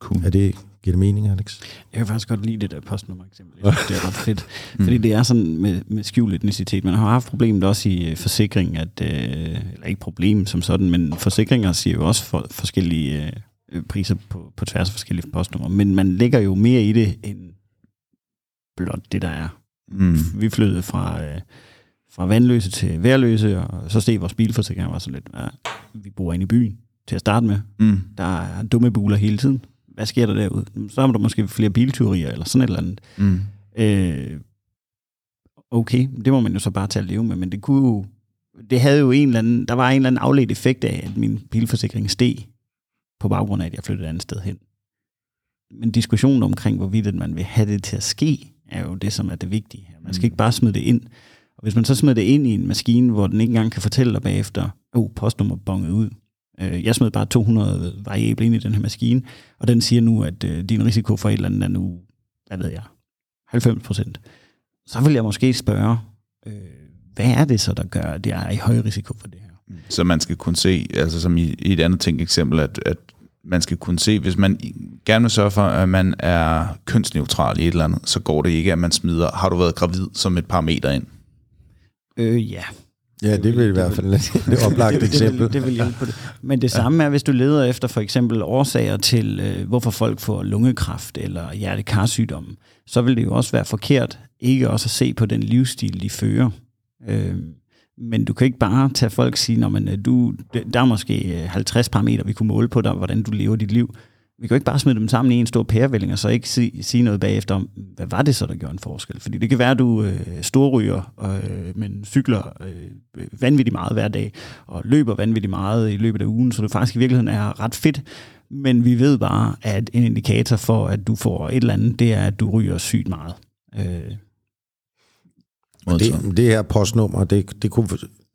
S3: Cool.
S1: Er det, giver det mening, Alex?
S4: Jeg kan faktisk godt lide det der postnummer eksempel. Det er ret fedt. Fordi det er sådan med, med skjult etnicitet. Man har haft problemet også i øh, forsikring, at, øh, eller ikke problem som sådan, men forsikringer siger jo også for, forskellige øh, priser på, på tværs af forskellige postnumre. Men man lægger jo mere i det, end blot det, der er.
S3: Mm.
S4: Vi flyttede fra, øh, fra vandløse til værløse, og så steg vores bilforsikring var sådan lidt, ja, vi bor inde i byen til at starte med.
S3: Mm.
S4: Der er dumme buler hele tiden. Hvad sker der derude? Så er der måske flere biltyverier, eller sådan et eller andet.
S3: Mm.
S4: Øh, okay, det må man jo så bare tage at leve med, men det kunne jo det havde jo en eller anden, der var en eller anden afledt effekt af, at min bilforsikring steg på baggrund af, at jeg flyttede et andet sted hen. Men diskussionen omkring, hvorvidt man vil have det til at ske, er jo det, som er det vigtige. Man skal ikke bare smide det ind. Og hvis man så smider det ind i en maskine, hvor den ikke engang kan fortælle dig bagefter, åh, oh, postnummer bonget ud. Øh, Jeg smed bare 200 variable ind i den her maskine, og den siger nu, at øh, din risiko for et eller andet er nu, hvad ved jeg, 90 procent. Så vil jeg måske spørge, øh, hvad er det så, der gør, at jeg er i høj risiko for det her?
S3: Så man skal kunne se, altså som i, et andet tænkt eksempel, at, at man skal kunne se, hvis man gerne vil sørge for, at man er kønsneutral i et eller andet, så går det ikke, at man smider, har du været gravid som et parameter ind?
S4: Øh, ja.
S1: Ja, det vil i hvert fald et <laughs> oplagt
S4: det, det,
S1: eksempel.
S4: vil, det vil hjælpe på det. Men det samme er, hvis du leder efter for eksempel årsager til, øh, hvorfor folk får lungekræft eller hjertekarsygdomme, så vil det jo også være forkert ikke også at se på den livsstil, de fører. Øh, men du kan ikke bare tage folk og sige, at du, der er måske øh, 50 parametre, vi kunne måle på dig, hvordan du lever dit liv. Vi kan jo ikke bare smide dem sammen i en stor pærevælling, og så ikke sige, sige noget bagefter om, hvad var det så, der gjorde en forskel? Fordi det kan være, at du øh, storryger, øh, men cykler øh, vanvittigt meget hver dag, og løber vanvittigt meget i løbet af ugen, så du faktisk i virkeligheden er ret fedt. Men vi ved bare, at en indikator for, at du får et eller andet, det er, at du ryger sygt meget. Øh,
S1: Og det, det her postnummer, det, det kunne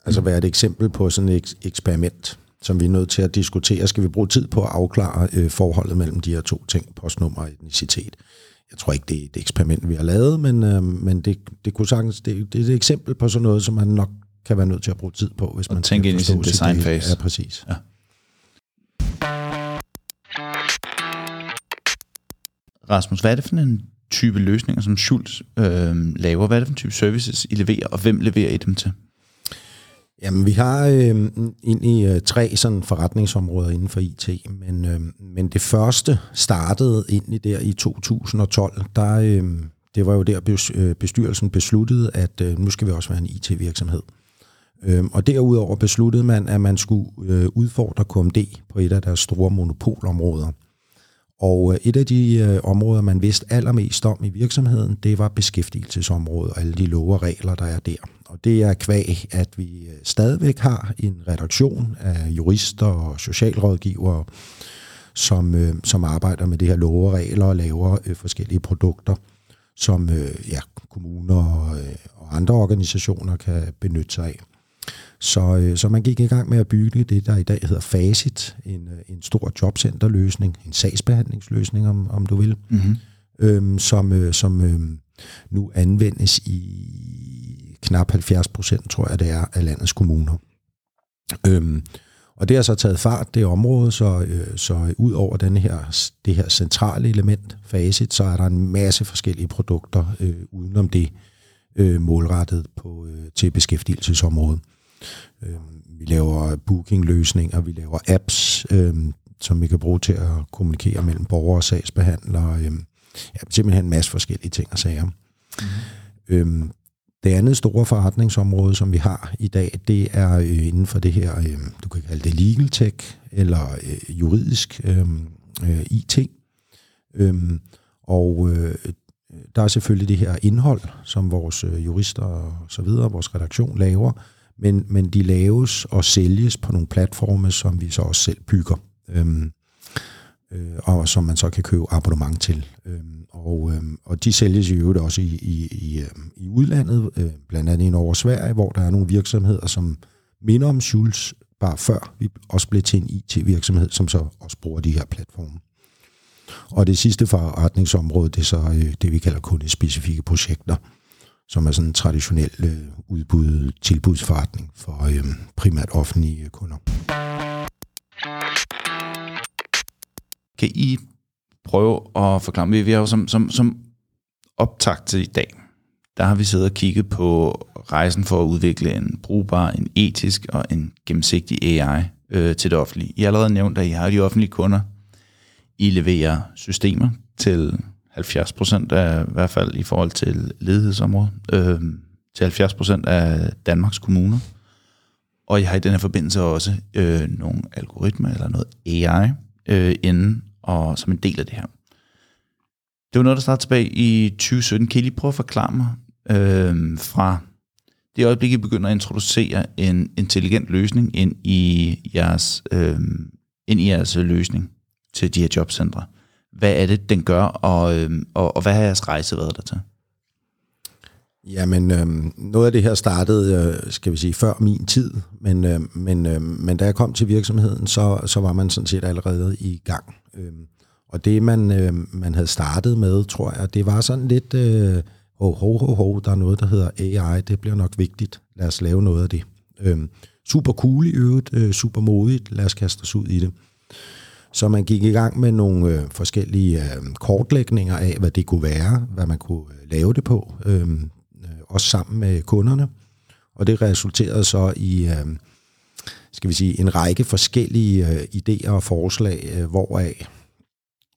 S1: altså være et eksempel på sådan et eks- eksperiment, som vi er nødt til at diskutere. Skal vi bruge tid på at afklare øh, forholdet mellem de her to ting, postnummer og etnicitet? Jeg tror ikke, det er et eksperiment, vi har lavet, men, øh, men det, det kunne sagtens, det, det er et eksempel på sådan noget, som man nok kan være nødt til at bruge tid på, hvis
S3: Og
S1: man
S3: tænke
S1: skal
S3: ind i sin designfase.
S1: Ja, præcis.
S3: Ja. Rasmus, hvad er det for en type løsninger, som Schultz øh, laver? Hvad er det for en type services, I leverer, og hvem leverer I dem til?
S1: Jamen, vi har øh, egentlig øh, tre sådan forretningsområder inden for IT, men, øh, men det første startede egentlig der i 2012. Der, øh, det var jo der, øh, bestyrelsen besluttede, at øh, nu skal vi også være en IT-virksomhed. Øh, og derudover besluttede man, at man skulle øh, udfordre KMD på et af deres store monopolområder. Og øh, et af de øh, områder, man vidste allermest om i virksomheden, det var beskæftigelsesområdet og alle de love og regler, der er der. Og det er kvæg, at vi øh, stadigvæk har en redaktion af jurister og socialrådgivere, som, øh, som arbejder med det her love og regler og laver øh, forskellige produkter, som øh, ja, kommuner og, øh, og andre organisationer kan benytte sig af. Så, øh, så man gik i gang med at bygge det, der i dag hedder Facit, en, øh, en stor jobcenterløsning, en sagsbehandlingsløsning, om, om du vil,
S3: Mm-hmm.
S1: øhm, som, øh, som øh, nu anvendes i knap 70 procent, tror jeg det er, af landets kommuner. Øhm, og det har så taget fart, det område, så, øh, så ud over den her, det her centrale element, Facit, så er der en masse forskellige produkter øh, udenom det, øh, målrettet på, øh, til beskæftigelsesområdet. Øh, vi laver bookingløsninger, vi laver apps, øh, som vi kan bruge til at kommunikere mellem borgere og sagsbehandlere. Øh, ja, simpelthen en masse forskellige ting og sager. Mm. Øh, det andet store forretningsområde, som vi har i dag, det er øh, inden for det her, øh, du kan kalde det legal tech, eller øh, juridisk øh, øh, IT. Øh, og øh, der er selvfølgelig det her indhold, som vores øh, jurister og så videre, vores redaktion laver, men, men de laves og sælges på nogle platforme, som vi så også selv bygger, øhm, øh, og som man så kan købe abonnement til. Øhm, og, øhm, og de sælges i øvrigt også i, i, i, øhm, i udlandet, øh, blandt andet i Norge og Sverige, hvor der er nogle virksomheder, som minder om Schulz, bare før vi også blev til en IT-virksomhed, som så også bruger de her platforme. Og det sidste forretningsområde, det er så øh, det, vi kalder kundespecifikke projekter, som er sådan en traditionel øh, udbud, tilbudsforretning for øh, primært offentlige kunder.
S3: Kan I prøve at forklare mig? Vi har jo som, som, som optakt til i dag, der har vi siddet og kigget på rejsen for at udvikle en brugbar, en etisk og en gennemsigtig AI øh, til det offentlige. I har allerede nævnt, at I har de offentlige kunder. I leverer systemer til 70 procent af, i hvert fald i forhold til ledighedsområdet, øh, til 70 procent af Danmarks kommuner. Og jeg har i den her forbindelse også øh, nogle algoritmer eller noget AI øh, inden og som en del af det her. Det var noget, der startede tilbage i 2017. Kan I lige prøve at forklare mig øh, fra det øjeblik, I begynder at introducere en intelligent løsning ind i jeres, øh, ind i jeres løsning til de her jobcentre, hvad er det, den gør, og, øh, og, og hvad har jeres rejse været der til?
S1: Jamen, øh, noget af det her startede, øh, skal vi sige, før min tid, men, øh, men, øh, men da jeg kom til virksomheden, så, så var man sådan set allerede i gang. Øh, og det, man, øh, man havde startet med, tror jeg, det var sådan lidt, øh, ho, ho, ho, ho, der er noget, der hedder AI, det bliver nok vigtigt, lad os lave noget af det. Øh, super cool i øvrigt, øh, super modigt, lad os kaste os ud i det. Så man gik i gang med nogle øh, forskellige øh, kortlægninger af, hvad det kunne være, hvad man kunne øh, lave det på. Øh, øh, også sammen med kunderne. Og det resulterede så i, øh, skal vi sige, en række forskellige øh, idéer og forslag, øh, hvoraf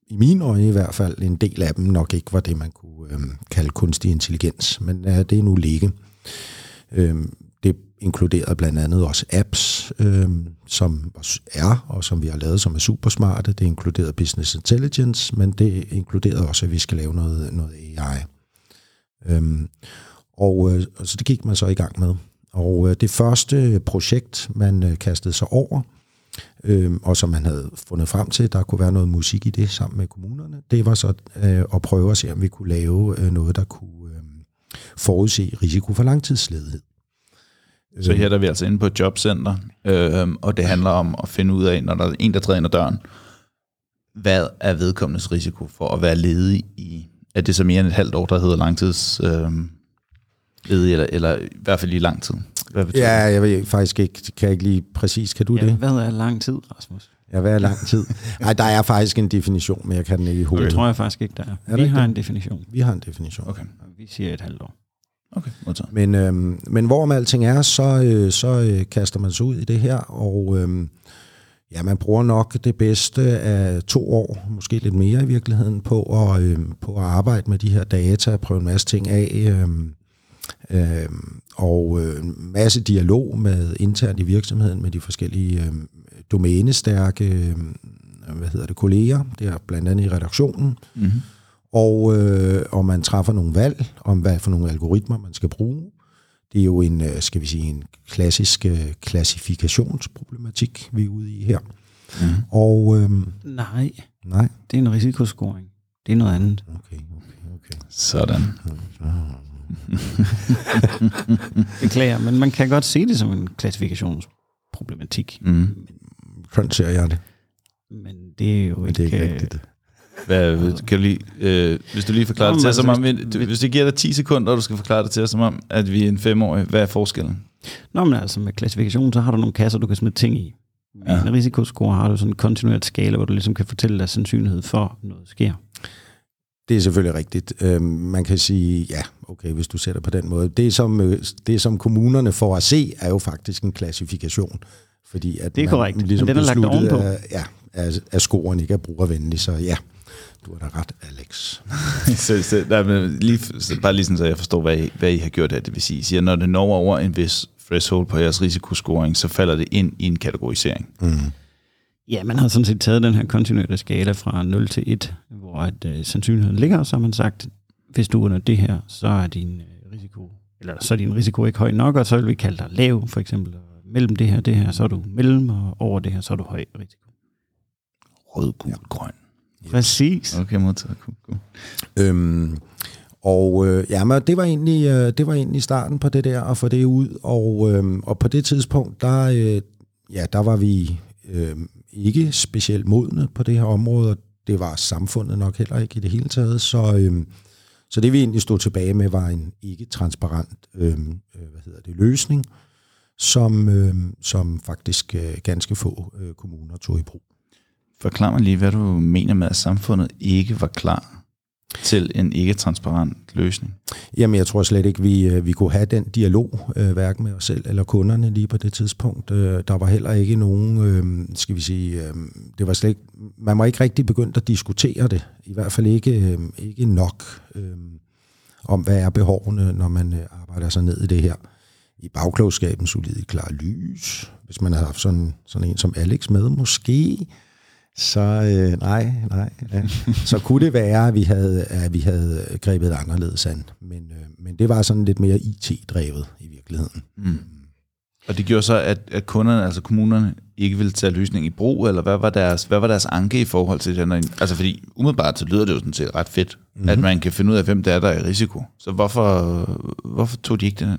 S1: i mine øjne i hvert fald en del af dem nok ikke var det, man kunne øh, kalde kunstig intelligens, men øh, det er nu ligge. Øh, inkluderede blandt andet også apps, øh, som er, og som vi har lavet, som er super smarte. Det inkluderede business intelligence, men det inkluderede også, at vi skal lave noget, noget AI. Øhm, øh, og øh, så det gik man så i gang med. Og øh, det første projekt, man øh, kastede sig over, øh, og som man havde fundet frem til, der kunne være noget musik i det sammen med kommunerne, det var så øh, at prøve at se, om vi kunne lave øh, noget, der kunne øh, forudse risiko for langtidsledighed.
S3: Så her er vi altså inde på et jobcenter, øh, og det handler om at finde ud af, når der er en, der træder ind ad døren, hvad er vedkommendes risiko for at være ledig i, er det så mere end et halvt år, der hedder langtids... Øh, ledig, eller, eller i hvert fald i lang tid.
S1: Hvad betyder ja, jeg ved faktisk ikke, kan jeg ikke lige præcis, kan du
S4: ja,
S1: det?
S4: Hvad er lang tid, Rasmus?
S1: Ja, hvad er lang tid? Nej, der er faktisk en definition, men jeg kan den ikke i hovedet.
S4: Det tror jeg faktisk ikke, der er. er vi har det? en definition.
S1: Vi har en definition.
S3: Okay.
S4: Vi siger et halvt år.
S3: Okay, modtaget.
S1: Men, øhm, men hvorom alting er, så, øh, så øh, kaster man sig ud i det her, og øh, ja, man bruger nok det bedste af to år, måske lidt mere i virkeligheden, på at, øh, på at arbejde med de her data, prøve en masse ting af, øh, Øh, og øh, en masse dialog med internt i virksomheden med de forskellige øh, domænestærke øh, hvad hedder det, kolleger, det er blandt andet i redaktionen. Mm-hmm. Og, øh, og man træffer nogle valg om, hvad for nogle algoritmer man skal bruge. Det er jo en, øh, skal vi sige, en klassisk øh, klassifikationsproblematik, vi er ude i her. Mm. Og, øh,
S4: nej,
S1: nej,
S4: det er en risikoscoring. Det er noget andet.
S1: Okay, okay, okay.
S3: Sådan. <laughs>
S4: Beklager, men man kan godt se det som en klassifikationsproblematik.
S1: Mm. Sådan ser jeg det.
S4: Men det er jo
S1: Men
S4: ikke...
S1: det er ikke rigtigt.
S3: Hvad, kan du lige, øh, hvis du lige forklarer
S4: Nå,
S3: det til,
S4: men
S3: som om,
S4: altså,
S3: vi, hvis jeg giver dig 10 sekunder, og du skal forklare det til, som om, at vi er en femårig, hvad er forskellen?
S4: Nå, men altså med klassifikation, så har du nogle kasser, du kan smide ting i. Med
S3: Ja.
S4: en risikoscore har du sådan en kontinuert skala, hvor du ligesom kan fortælle dig sandsynlighed for, at noget sker.
S1: Det er selvfølgelig rigtigt. Øhm, man kan sige, ja, okay, hvis du sætter på den måde. Det som, øh, det, som kommunerne får at se, er jo faktisk en klassifikation. Fordi at
S4: Det er
S1: man
S4: korrekt, men
S1: ligesom
S4: den er lagt ovenpå.
S1: at- Ja, at, at scoren ikke er brugervenlig, så ja, du har da ret, Alex. <laughs>
S3: så, så, nej, men lige, så, bare lige sådan, så jeg forstår, hvad I, hvad I har gjort her. Det vil sige, I siger, når det når over en vis threshold på jeres risikoscoring, så falder det ind i en kategorisering.
S1: Mm.
S4: Ja, man har sådan set taget den her kontinuerlige skala fra 0 til 1, hvor at, øh, sandsynligheden ligger, og så har man sagt, hvis du er under det her, så er din øh, risiko, eller så er din risiko ikke høj nok, og så vil vi kalde dig lav, for eksempel. Og mellem det her og det her, så er du mellem, og over det her, så er du høj risiko.
S3: Rød, gul, ja. grøn.
S4: Præcis.
S3: Okay, modtaget. Cool, cool.
S1: Øhm, og øh, ja, men det var egentlig øh, det var egentlig starten på det der at få det ud og øh, og på det tidspunkt der øh, ja, der var vi øh, ikke specielt modne på det her område, og det var samfundet nok heller ikke i det hele taget, så øh, så det vi egentlig stod tilbage med var en ikke transparent øh, øh, hvad hedder det løsning, som øh, som faktisk øh, ganske få øh, kommuner tog i brug.
S3: Forklar mig lige, hvad du mener med, at samfundet ikke var klar til en ikke-transparent løsning.
S1: Jamen, jeg tror slet ikke, vi, øh, vi kunne have den dialog, øh, hverken med os selv eller kunderne lige på det tidspunkt. Øh, der var heller ikke nogen, skal vi sige, det var slet ikke, man var ikke rigtig begyndt at diskutere det. I hvert fald ikke, ikke nok om, hvad er behovene, når man arbejder sig ned i det her. I bagklogskabens solide klar lys. Hvis man havde haft sådan, sådan en som Alex med, måske så øh, nej, nej. Ja. Så kunne det være, at vi havde, at vi havde grebet anderledes an. Men, øh, men det var sådan lidt mere IT-drevet i virkeligheden.
S3: Mm. Og det gjorde så, at, at kunderne, altså kommunerne, ikke ville tage løsningen i brug, eller hvad var deres, hvad var deres anke i forhold til det? Altså fordi umiddelbart så lyder det jo sådan set ret fedt, mm-hmm. at man kan finde ud af, hvem det er, der er i risiko. Så hvorfor, hvorfor tog de ikke den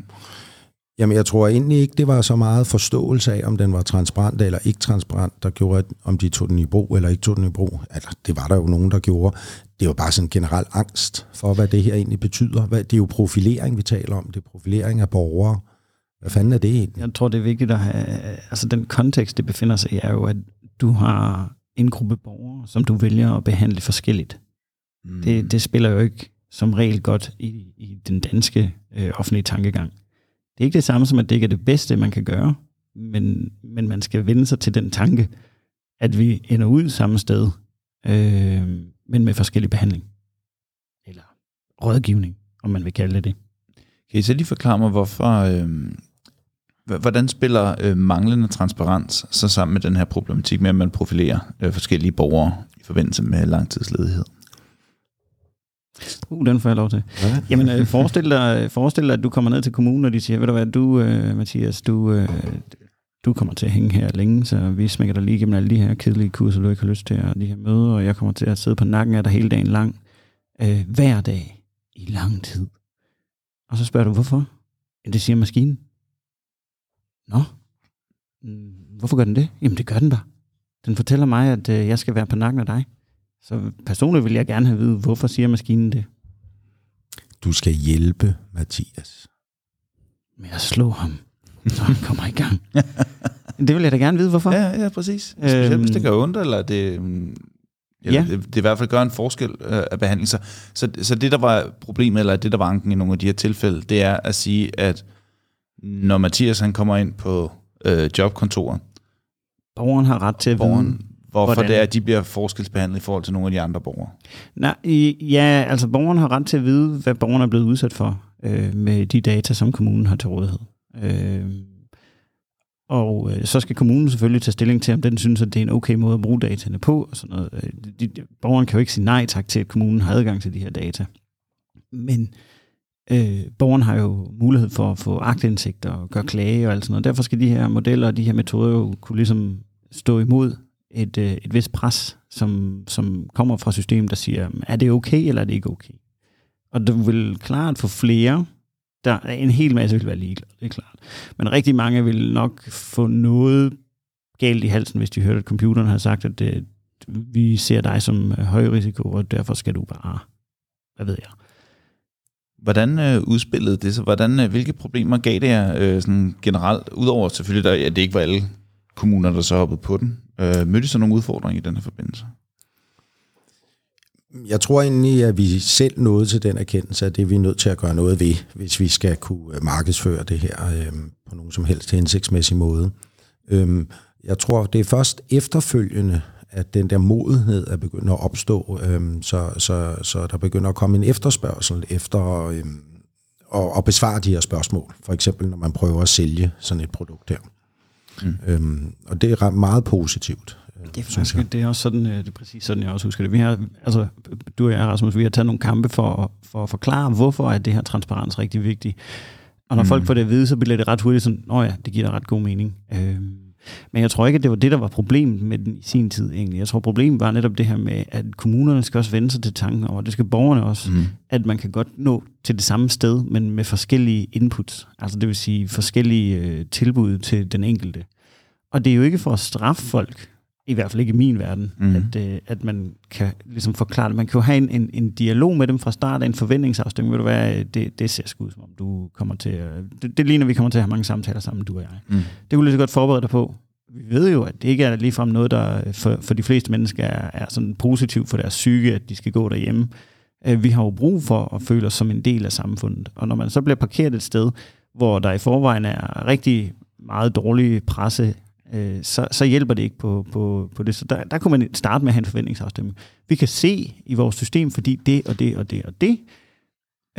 S1: Jamen, jeg tror egentlig ikke, det var så meget forståelse af, om den var transparent eller ikke transparent, der gjorde, at, om de tog den i brug eller ikke tog den i brug. Altså, det var der jo nogen, der gjorde. Det var bare sådan en generel angst for, hvad det her egentlig betyder. Det er jo profilering, vi taler om. Det er profilering af borgere. Hvad fanden er det egentlig?
S4: Jeg tror, det er vigtigt at have... Altså, den kontekst, det befinder sig i, er jo, at du har en gruppe borgere, som du vælger at behandle forskelligt. Mm. Det, det spiller jo ikke som regel godt i, i den danske øh, offentlige tankegang. Det er ikke det samme som, at det ikke er det bedste, man kan gøre, men, men man skal vende sig til den tanke, at vi ender ud samme sted, øh, men med forskellig behandling. Eller rådgivning, om man vil kalde det det.
S3: Kan I så lige forklare mig, hvorfor, øh, hvordan spiller øh, manglende transparens så sammen med den her problematik med, at man profilerer øh, forskellige borgere i forbindelse med langtidsledighed?
S4: Uh, den får jeg lov til. Ja. Jamen, øh, forestil, dig, forestil dig, at du kommer ned til kommunen, og de siger, ved du hvad, du, øh, Mathias, du, øh, du kommer til at hænge her længe, så vi smækker dig lige gennem alle de her kedelige kurser, du ikke har lyst til, og de her møder, og jeg kommer til at sidde på nakken af dig hele dagen lang, øh, hver dag, i lang tid. Og så spørger du, hvorfor? Det siger maskinen. Nå, mm, hvorfor gør den det? Jamen, det gør den bare. Den fortæller mig, at øh, jeg skal være på nakken af dig. Så personligt vil jeg gerne have vide, hvorfor siger maskinen det?
S1: Du skal hjælpe Mathias.
S4: Med at slå ham, så han kommer i gang. det vil jeg da gerne vide, hvorfor.
S3: Ja, ja, præcis. Specielt øhm, hvis det gør ondt, eller det, mm, eller ja. det, det i hvert fald gør en forskel øh, af behandling. Så, så, så det, der var problemet, eller det, der var anken i nogle af de her tilfælde, det er at sige, at når Mathias han kommer ind på øh, jobkontoret,
S4: borgeren har ret til at
S3: borgeren, vide, hvorfor hvordan? det er, at de bliver forskelsbehandlet i forhold til nogle af de andre borgere.
S4: Nej, ja, altså borgeren har ret til at vide, hvad borgeren er blevet udsat for øh, med de data, som kommunen har til rådighed. Øh, og øh, så skal kommunen selvfølgelig tage stilling til, om den synes, at det er en okay måde at bruge dataene på. Og sådan noget. Øh, de, de, borgeren kan jo ikke sige nej tak til, at kommunen har adgang til de her data. Men øh, borgeren har jo mulighed for at få agtindsigt og gøre klage og alt sådan noget. Derfor skal de her modeller og de her metoder jo kunne ligesom stå imod et, øh, et vist pres, som, som kommer fra systemet, der siger, er det okay, eller er det ikke okay? Og du vil klart få flere, der er en hel masse vil være ligeglade, det er klart. Men rigtig mange vil nok få noget galt i halsen, hvis de hørte, at computeren har sagt, at det, vi ser dig som øh, høj risiko, og derfor skal du bare, hvad ved jeg.
S3: Hvordan øh, udspillede det så? Hvordan, øh, hvilke problemer gav det jer øh, sådan generelt? Udover selvfølgelig, der, at det ikke var alle kommuner, der så hoppede på den. Øh, mødte så nogle udfordringer i den her forbindelse?
S1: Jeg tror egentlig, at vi selv nåede til den erkendelse, at det er vi nødt til at gøre noget ved, hvis vi skal kunne øh, markedsføre det her øh, på nogen som helst hensigtsmæssig måde. Øh, jeg tror, det er først efterfølgende, at den der modenhed er begyndt at opstå, øh, så, så, så der begynder at komme en efterspørgsel efter øh, at, at besvare de her spørgsmål. For eksempel, når man prøver at sælge sådan et produkt her. Mm. Øhm, og det er meget positivt.
S4: Det er faktisk, det er også sådan, øh, det er præcis sådan, jeg også husker det. Vi har, altså, du og jeg, Rasmus, vi har taget nogle kampe for, for at forklare, hvorfor er det her transparens rigtig vigtigt. Og når mm. folk får det at vide, så bliver det ret hurtigt sådan, nå ja, det giver da ret god mening. Øhm, men jeg tror ikke, at det var det, der var problemet med den i sin tid egentlig. Jeg tror, problemet var netop det her med, at kommunerne skal også vende sig til tanken over, det skal borgerne også, mm. at man kan godt nå til det samme sted, men med forskellige inputs. Altså det vil sige forskellige øh, tilbud til den enkelte. Og det er jo ikke for at straffe folk, i hvert fald ikke i min verden, mm. at, øh, at man kan ligesom forklare det. Man kan jo have en, en, en dialog med dem fra start af, en forventningsafstemning. Vil du være, det, det ser sgu ud, som om du kommer til at... Det, det ligner, vi kommer til at have mange samtaler sammen, du og jeg. Mm. Det kunne lige så godt forberede dig på. Vi ved jo, at det ikke er ligefrem noget, der for, for de fleste mennesker er, er sådan positivt for deres psyke, at de skal gå derhjemme. Øh, vi har jo brug for at føle os som en del af samfundet. Og når man så bliver parkeret et sted, hvor der i forvejen er rigtig meget dårlig presse øh, så, så hjælper det ikke på, på, på det. Så der, der kunne man starte med at have en forventningsafstemning. Vi kan se i vores system, fordi det og det og det og det,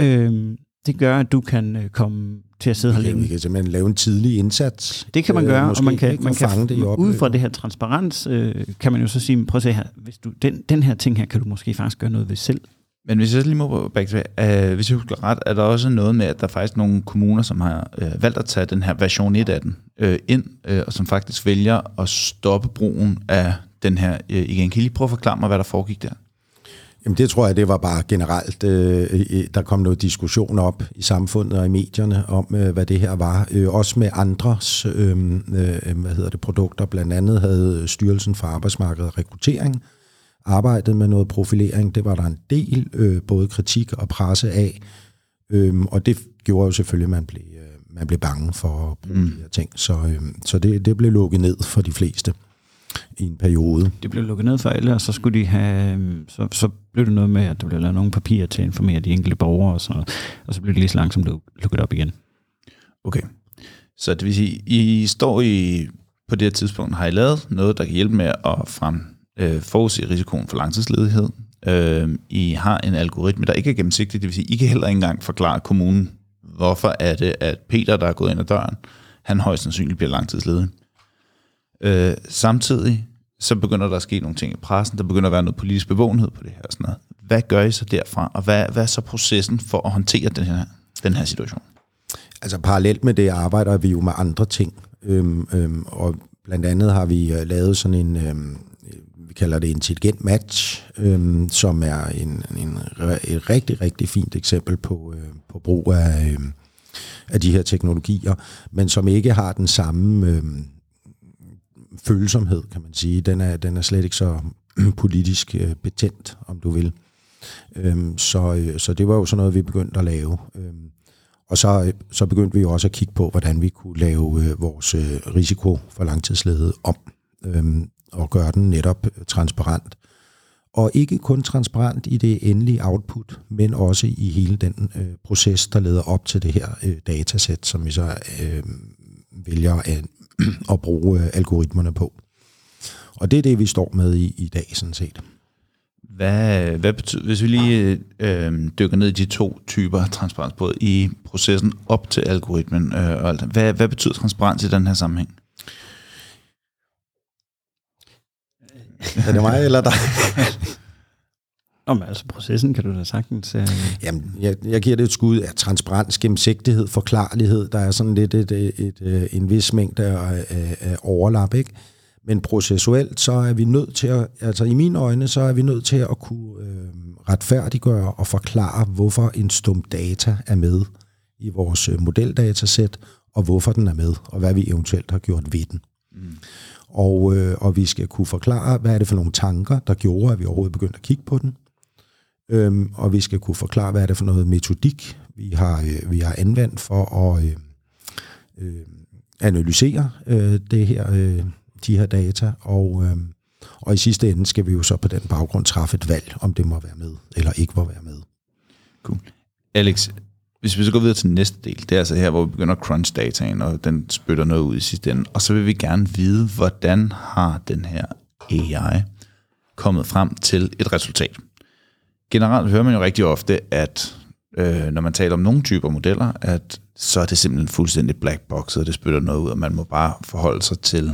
S4: øh, det gør, at du kan øh, komme til at sidde her
S1: Vi vi
S4: længe.
S1: kan simpelthen lave en tidlig indsats.
S4: Det kan man
S1: øh,
S4: gøre,
S1: måske,
S4: og man kan, man kan
S1: fange det i
S4: ud fra det her transparens, øh, kan man jo så sige, prøv at se her, hvis du, den, den her ting her, kan du måske faktisk gøre noget ved selv.
S3: Men hvis jeg lige må back to, uh, hvis jeg husker ret, er der også noget med, at der er faktisk nogle kommuner, som har uh, valgt at tage den her version 1 af den uh, ind, uh, og som faktisk vælger at stoppe brugen af den her uh, igen. Kan I lige prøve at forklare mig, hvad der foregik der?
S1: Jamen det tror jeg, det var bare generelt, øh, der kom noget diskussion op i samfundet og i medierne om, øh, hvad det her var. Øh, også med andres øh, øh, hvad hedder det, produkter. Blandt andet havde Styrelsen for Arbejdsmarkedet og Rekruttering arbejdet med noget profilering. Det var der en del, øh, både kritik og presse af. Øh, og det gjorde jo selvfølgelig, at man blev, øh, man blev bange for at bruge mm. de her ting. Så, øh, så det, det blev lukket ned for de fleste i en periode.
S4: Det blev lukket ned for alle, og så skulle de have, øh, så, så blev det noget med, at der blev lavet nogle papirer til at informere de enkelte borgere og sådan noget, og så blev det lige så langsomt luk- lukket op igen.
S3: Okay. Så det vil sige, I står i, på det her tidspunkt, har I lavet noget, der kan hjælpe med at frem, øh, forudse risikoen for langtidsledighed. Øh, I har en algoritme, der ikke er gennemsigtig, det vil sige, I kan heller ikke engang forklare kommunen, hvorfor er det, at Peter, der er gået ind ad døren, han højst sandsynligt bliver langtidsledig. Øh, samtidig så begynder der at ske nogle ting i pressen, der begynder at være noget politisk bevågenhed på det her og sådan noget. Hvad gør I så derfra, og hvad, hvad er så processen for at håndtere den her, den her situation?
S1: Altså parallelt med det arbejder vi jo med andre ting. Øhm, øhm, og blandt andet har vi øh, lavet sådan en, øhm, kalder det intelligent match, øh, som er en, en, et rigtig, rigtig fint eksempel på, øh, på brug af, øh, af de her teknologier, men som ikke har den samme øh, følsomhed, kan man sige. Den er, den er slet ikke så <clears throat> politisk øh, betændt, om du vil. Øhm, så, øh, så det var jo sådan noget, vi begyndte at lave. Øhm, og så, øh, så begyndte vi jo også at kigge på, hvordan vi kunne lave øh, vores øh, risiko for langtidsledighed om, øhm, og gøre den netop øh, transparent. Og ikke kun transparent i det endelige output, men også i hele den øh, proces, der leder op til det her øh, datasæt, som vi så øh, vælger at, <clears throat> at bruge øh, algoritmerne på. Og det er det, vi står med i, i dag, sådan set.
S3: Hvad, hvad betyder, hvis vi lige øh, dykker ned i de to typer transparens, både i processen op til algoritmen øh, og alt, hvad, hvad betyder transparens i den her sammenhæng?
S1: Er det mig eller dig?
S4: Om altså processen kan du da sagtens... Øh,
S1: Jamen, jeg, jeg giver det et skud af transparens, gennemsigtighed, forklarlighed. Der er sådan lidt et, et, et, et, en vis mængde af, af, af overlap, ikke? Men processuelt, så er vi nødt til at, altså i mine øjne, så er vi nødt til at kunne øh, retfærdiggøre og forklare, hvorfor en stum data er med i vores øh, modeldatasæt, og hvorfor den er med, og hvad vi eventuelt har gjort ved den. Mm. Og, øh, og vi skal kunne forklare, hvad er det for nogle tanker, der gjorde, at vi overhovedet begyndte at kigge på den. Øhm, og vi skal kunne forklare, hvad er det for noget metodik, vi har, øh, vi har anvendt for at øh, øh, analysere øh, det her, øh, de her data, og, øh, og i sidste ende skal vi jo så på den baggrund træffe et valg, om det må være med, eller ikke må være med.
S3: Cool. Alex, hvis vi så går videre til den næste del, det er altså her, hvor vi begynder at crunch dataen, og den spytter noget ud i sidste ende, og så vil vi gerne vide, hvordan har den her AI kommet frem til et resultat. Generelt hører man jo rigtig ofte, at øh, når man taler om nogle typer modeller, at så er det simpelthen fuldstændig black box, og det spytter noget ud, og man må bare forholde sig til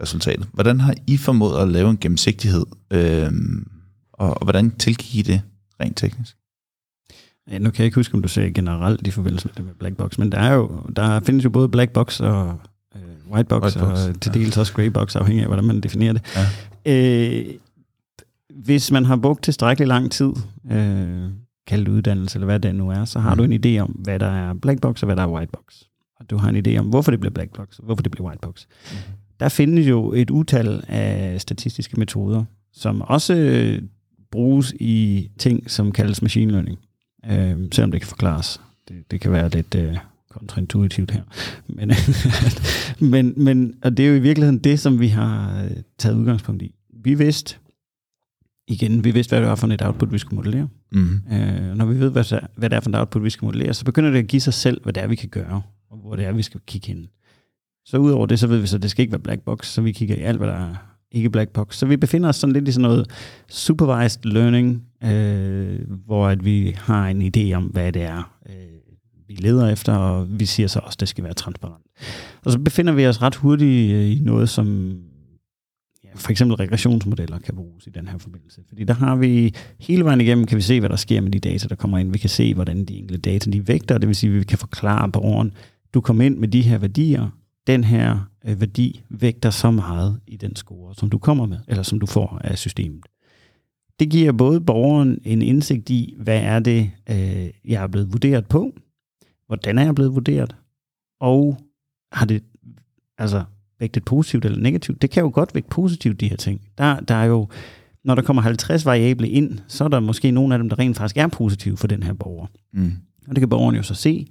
S3: resultatet. Hvordan har I formået at lave en gennemsigtighed, øh, og, og hvordan tilgik I det rent teknisk?
S4: Ja, nu kan jeg ikke huske, om du sagde generelt i forbindelse med med black box, men der, er jo, der findes jo både black box og øh, white box,
S3: White box,
S4: og til
S3: ja.
S4: dels også grey box, afhængig af, hvordan man definerer det.
S3: Ja.
S4: Øh, hvis man har brugt tilstrækkelig lang tid, øh, kaldt uddannelse, eller hvad det nu er, så har
S3: Mm.
S4: du en idé om, hvad der er black box, og hvad der er white box. Og du har en idé om, hvorfor det bliver black box, og hvorfor det bliver white box.
S3: Mhm.
S4: Der findes jo et utal af statistiske metoder, som også øh, bruges i ting, som kaldes machine learning. Øh, selvom det kan forklares. Det, det kan være lidt øh, kontraintuitivt her. Men, <laughs> men, men og det er jo i virkeligheden det, som vi har øh, taget udgangspunkt i. Vi vidste, igen, vi vidste, hvad det var for et output, vi skulle modellere.
S3: Mm.
S4: Øh, når vi ved, hvad, hvad det er for et output, vi skal modellere, så begynder det at give sig selv, hvad det er, vi kan gøre, og hvor det er, vi skal kigge hen. Så udover det, så ved vi så, at det skal ikke være black box, så vi kigger i alt, hvad der er ikke black box. Så vi befinder os sådan lidt i sådan noget supervised learning, øh, hvor at vi har en idé om, hvad det er, øh, vi leder efter, og vi siger så også, at det skal være transparent. Og så befinder vi os ret hurtigt øh, i noget, som ja, for eksempel regressionsmodeller kan bruges i den her forbindelse. Fordi der har vi hele vejen igennem, kan vi se, hvad der sker med de data, der kommer ind. Vi kan se, hvordan de enkelte data de vægter, det vil sige, at vi kan forklare borgeren, du kom ind med de her værdier, den her øh, værdi vægter så meget i den score, som du kommer med, eller som du får af systemet. Det giver både borgeren en indsigt i, hvad er det, øh, jeg er blevet vurderet på, hvordan er jeg blevet vurderet, og har det altså vægtet positivt eller negativt. Det kan jo godt vægte positivt, de her ting. Der, der er jo, når der kommer 50 variable ind, så er der måske nogle af dem, der rent faktisk er positive for den her borger.
S3: Mm.
S4: Og det kan borgeren jo så se.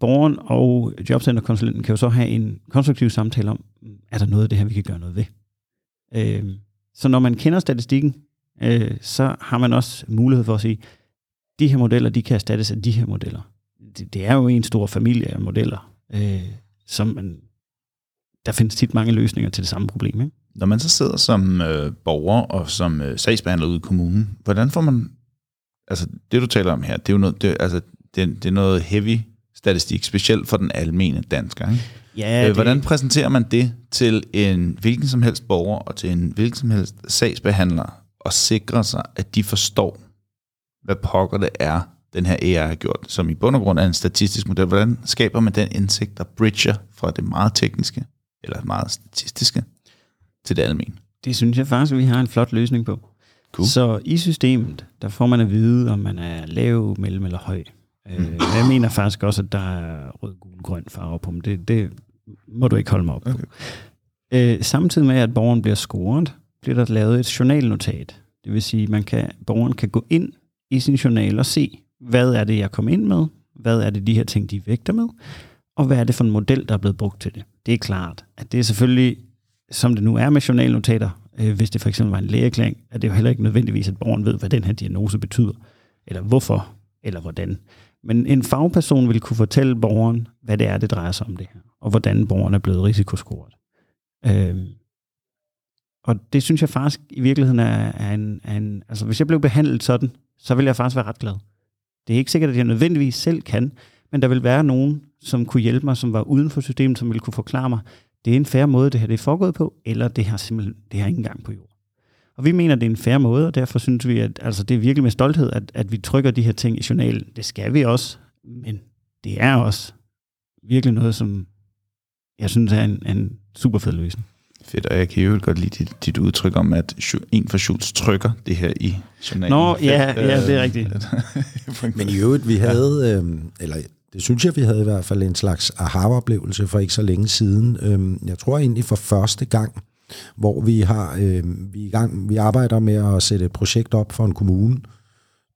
S4: Borgeren og jobcenterkonsulenten kan jo så have en konstruktiv samtale om, er der noget af det her, vi kan gøre noget ved. Øh, så når man kender statistikken, øh, så har man også mulighed for at sige, de her modeller, de kan erstattes af de her modeller. Det, det er jo en stor familie af modeller, øh, som man, der findes tit mange løsninger til det samme problem. Ikke?
S3: Når man så sidder som øh, borger og som øh, sagsbehandler ude i kommunen, hvordan får man, altså det du taler om her, det er jo noget, det, altså, det, det er noget heavy statistik, specielt for den almene dansker. Ikke?
S4: Ja,
S3: Øh, Hvordan præsenterer man det til en hvilken som helst borger og til en hvilken som helst sagsbehandler og sikrer sig, at de forstår, hvad pokker det er, den her AI har gjort, som i bund og grund er en statistisk model. Hvordan skaber man den indsigt, der bridger fra det meget tekniske, eller meget statistiske, til det almene?
S4: Det synes jeg faktisk, at vi har en flot løsning på.
S3: Cool.
S4: Så i systemet, der får man at vide, om man er lav, mellem eller høj. Øh, jeg mener faktisk også, at der er rød, gul, grøn farve på dem. Det, det må du ikke holde mig op
S3: Okay.
S4: på. Øh, samtidig med, at borgeren bliver scoret, bliver der lavet et journalnotat. Det vil sige, at man kan, borgeren kan gå ind i sin journal og se, hvad er det, jeg kom ind med? Hvad er det, de her ting, de vægter med? Og hvad er det for en model, der er blevet brugt til det? Det er klart, at det er selvfølgelig, som det nu er med journalnotater, øh, hvis det for eksempel var en lægeerklæring, er det jo heller ikke nødvendigvis, at borgeren ved, hvad den her diagnose betyder, eller hvorfor, eller hvordan. Men en fagperson vil kunne fortælle borgeren, hvad det er, det drejer sig om det her, og hvordan borgeren er blevet risikoscoret. Øhm, og det synes jeg faktisk i virkeligheden er, er, en, er en... Altså, hvis jeg blev behandlet sådan, så ville jeg faktisk være ret glad. Det er ikke sikkert, at jeg nødvendigvis selv kan, men der vil være nogen, som kunne hjælpe mig, som var uden for systemet, som ville kunne forklare mig, det er en færre måde, det her det er foregået på, eller det her simpelthen det her ikke gang på jorden. Og vi mener, det er en færre måde, og derfor synes vi, at altså, det er virkelig med stolthed, at, at vi trykker de her ting i journalen. Det skal vi også, men det er også virkelig noget, som jeg synes er en, en super fed løsning.
S3: Fedt, og jeg kan jo godt lide dit, dit udtryk om, at en for Schultz trykker det her i journalen.
S4: Nå, ja,
S3: Fedt,
S4: ja, det er
S3: øh,
S4: rigtigt. <laughs>
S1: Men i øvrigt, vi havde, øh, eller det synes jeg, vi havde i hvert fald en slags aha-oplevelse for ikke så længe siden. Øh, jeg tror egentlig for første gang, hvor vi har, øh, vi, er i gang, vi arbejder med at sætte et projekt op for en kommune,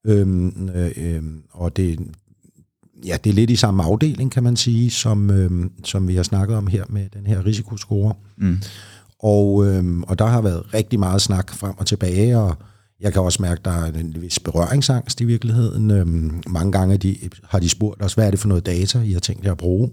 S1: øh, øh, og det, ja, det er lidt i samme afdeling, kan man sige, som, øh, som vi har snakket om her med den her risikoscore.
S3: Mm.
S1: Og, øhm, og der har været rigtig meget snak frem og tilbage, og jeg kan også mærke, at der er en vis berøringsangst i virkeligheden. Øhm, mange gange de, har de spurgt os, hvad er det for noget data, I har tænkt jer at bruge?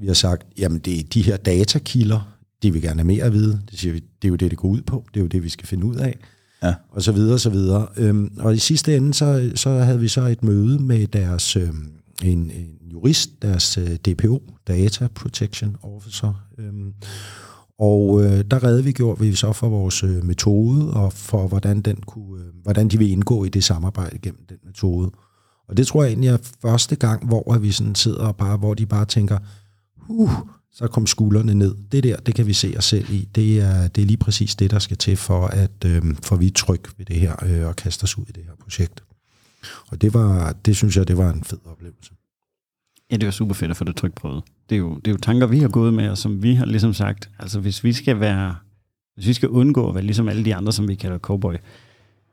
S1: Vi har sagt, jamen det er de her datakilder, de vil gerne have mere at vide. Det siger vi, det er jo det, det går ud på. Det er jo det, vi skal finde ud af.
S3: Ja.
S1: Og så videre, og så videre. Øhm, og i sidste ende, så, så havde vi så et møde med deres, øhm, en, en jurist, deres øh, DPO, Data Protection Officer, øhm, og øh, der redegjorde vi så for vores øh, metode, og for hvordan, den kunne, øh, hvordan de vil indgå i det samarbejde gennem den metode. Og det tror jeg egentlig er første gang, hvor vi sådan sidder og bare, hvor de bare tænker, uh, så kom skuldrene ned. Det der, det kan vi se os selv i. Det er, det er lige præcis det, der skal til for, at øh, for vi er tryg ved det her øh, og kaster os ud i det her projekt. Og det, var, det synes jeg, det var en fed oplevelse.
S4: Ja, det var super fedt at få det trykprøvet. Det er, jo, det er jo tanker, vi har gået med, og som vi har ligesom sagt, altså hvis vi skal være, hvis vi skal undgå at være ligesom alle de andre, som vi kalder cowboy,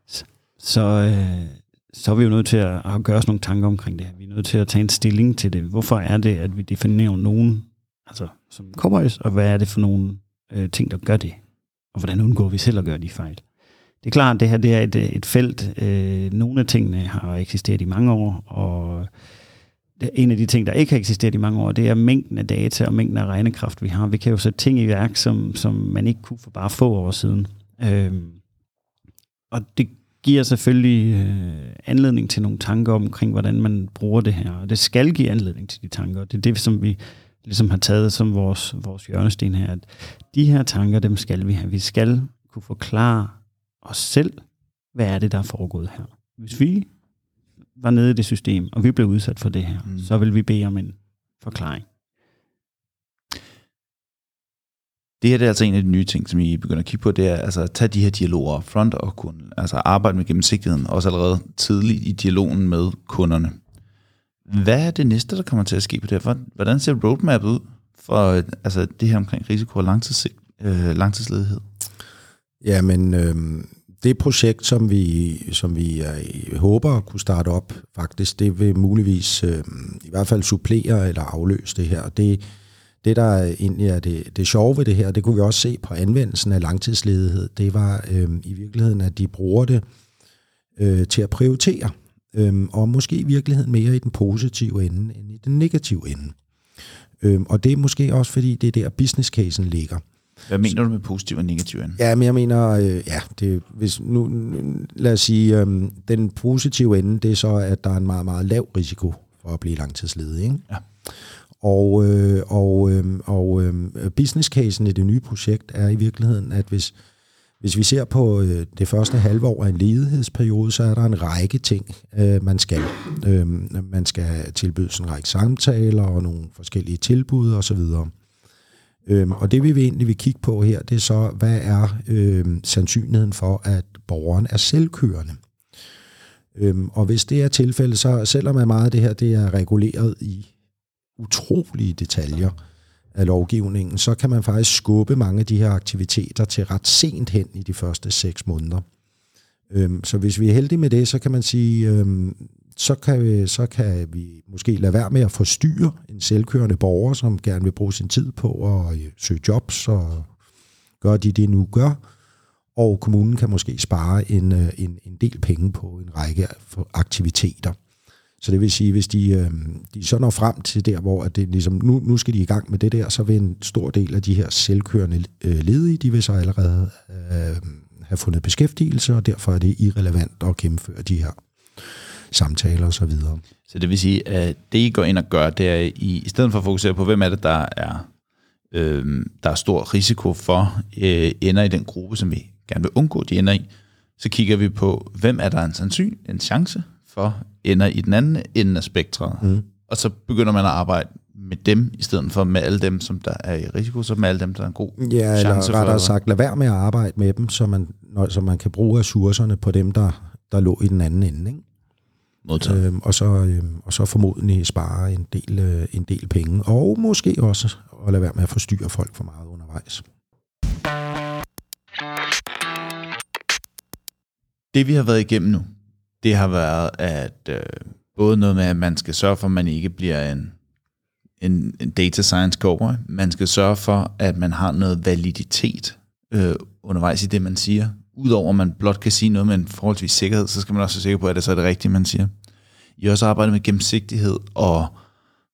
S4: så, så, øh, så er vi jo nødt til at, at gøre os nogle tanker omkring det her. Vi er nødt til at tage en stilling til det. Hvorfor er det, at vi definerer nogen altså, som cowboys, og hvad er det for nogle øh, ting, der gør det? Og hvordan undgår vi selv at gøre de fejl? Det er klart, at det her det er et, et felt. Øh, nogle af tingene har eksisteret i mange år, og en af de ting, der ikke har eksisteret i mange år, det er mængden af data og mængden af regnekraft, vi har. Vi kan jo sætte ting i værk, som, som man ikke kunne for bare få år siden. Øhm, og det giver selvfølgelig øh, anledning til nogle tanker omkring, hvordan man bruger det her. Og det skal give anledning til de tanker. Det er det, som vi ligesom har taget som vores, vores hjørnesten her. At de her tanker, dem skal vi have. Vi skal kunne forklare os selv, hvad er det, der er foregået her. Hvis vi var nede i det system, og vi blev udsat for det her, mm. så vil vi bede om en forklaring.
S3: Det her det er altså en af de nye ting, som I begynder at kigge på, det er altså at tage de her dialoger op front og kunne altså arbejde med gennemsigtigheden, også allerede tidligt i dialogen med kunderne. Hvad er det næste, der kommer til at ske på det her? Hvordan ser roadmap ud for altså, det her omkring risiko og langtids, øh, langtidsledighed?
S1: Jamen, øh, det projekt, som vi, som vi er, håber at kunne starte op, faktisk, det vil muligvis øh, i hvert fald supplere eller afløse det her. Det, det, der egentlig er det, det sjove ved det her, det kunne vi også se på anvendelsen af langtidsledighed, det var øh, i virkeligheden, at de bruger det øh, til at prioritere, øh, og måske i virkeligheden mere i den positive ende end i den negative ende. Øh, og det er måske også, fordi det er der business casen ligger.
S3: Hvad mener du med positiv og negativ ende?
S1: Ja, men jeg mener, øh, ja, det, hvis nu, lad os sige, øh, den positive ende, det er så, at der er en meget, meget lav risiko for at blive langtidsledig. Ikke?
S3: Ja.
S1: Og, øh, og, øh, og øh, business casen i det nye projekt er i virkeligheden, at hvis, hvis vi ser på øh, det første halve år af en ledighedsperiode, så er der en række ting, øh, man skal. Øh, man skal tilbyde en række samtaler og nogle forskellige tilbud osv. Øhm, og det vi vil egentlig vil kigge på her, det er så, hvad er øh, sandsynligheden for, at borgeren er selvkørende? Øhm, og hvis det er tilfældet, så selvom meget af det her det er reguleret i utrolige detaljer af lovgivningen, så kan man faktisk skubbe mange af de her aktiviteter til ret sent hen i de første seks måneder. Øhm, så hvis vi er heldige med det, så kan man sige, øhm, så, kan vi, så kan vi måske lade være med at forstyrre en selvkørende borger, som gerne vil bruge sin tid på at øh, søge jobs og gøre de det nu gør. Og kommunen kan måske spare en, øh, en, en del penge på en række aktiviteter. Så det vil sige, hvis de, øh, de så når frem til der, hvor at det ligesom, nu, nu skal de i gang med det der, så vil en stor del af de her selvkørende øh, ledige, de vil så allerede øh, have fundet beskæftigelse, og derfor er det irrelevant at gennemføre de her samtaler osv. Så,
S3: så det vil sige, at det I går ind og gør, det er, I, i stedet for at fokusere på, hvem er det, der er, øh, der er stor risiko for, øh, ender i den gruppe, som vi gerne vil undgå, de ender i, så kigger vi på, hvem er der en sandsyn, en chance for, ender i den anden ende af spektret. Mm. Og så begynder man at arbejde med dem, i stedet for med alle dem, som der er i risiko, så med alle dem, der er en god
S1: ja,
S3: chance
S1: eller rettere sagt, lad være med at arbejde med dem, så man, når, så man kan bruge ressourcerne på dem, der, der lå i den anden ende. Ikke? Øhm, og, så, øhm, og så formodentlig spare en del, øh, en del penge, og måske også at lade være med at forstyrre folk for meget undervejs.
S3: Det vi har været igennem nu, det har været, at øh, både noget med, at man skal sørge for, at man ikke bliver en, en, en data science cowboy. Man skal sørge for, at man har noget validitet øh, undervejs i det, man siger. Udover at man blot kan sige noget med en forholdsvis sikkerhed, så skal man også være sikker på, at det så er det rigtige, man siger. I også arbejder med gennemsigtighed og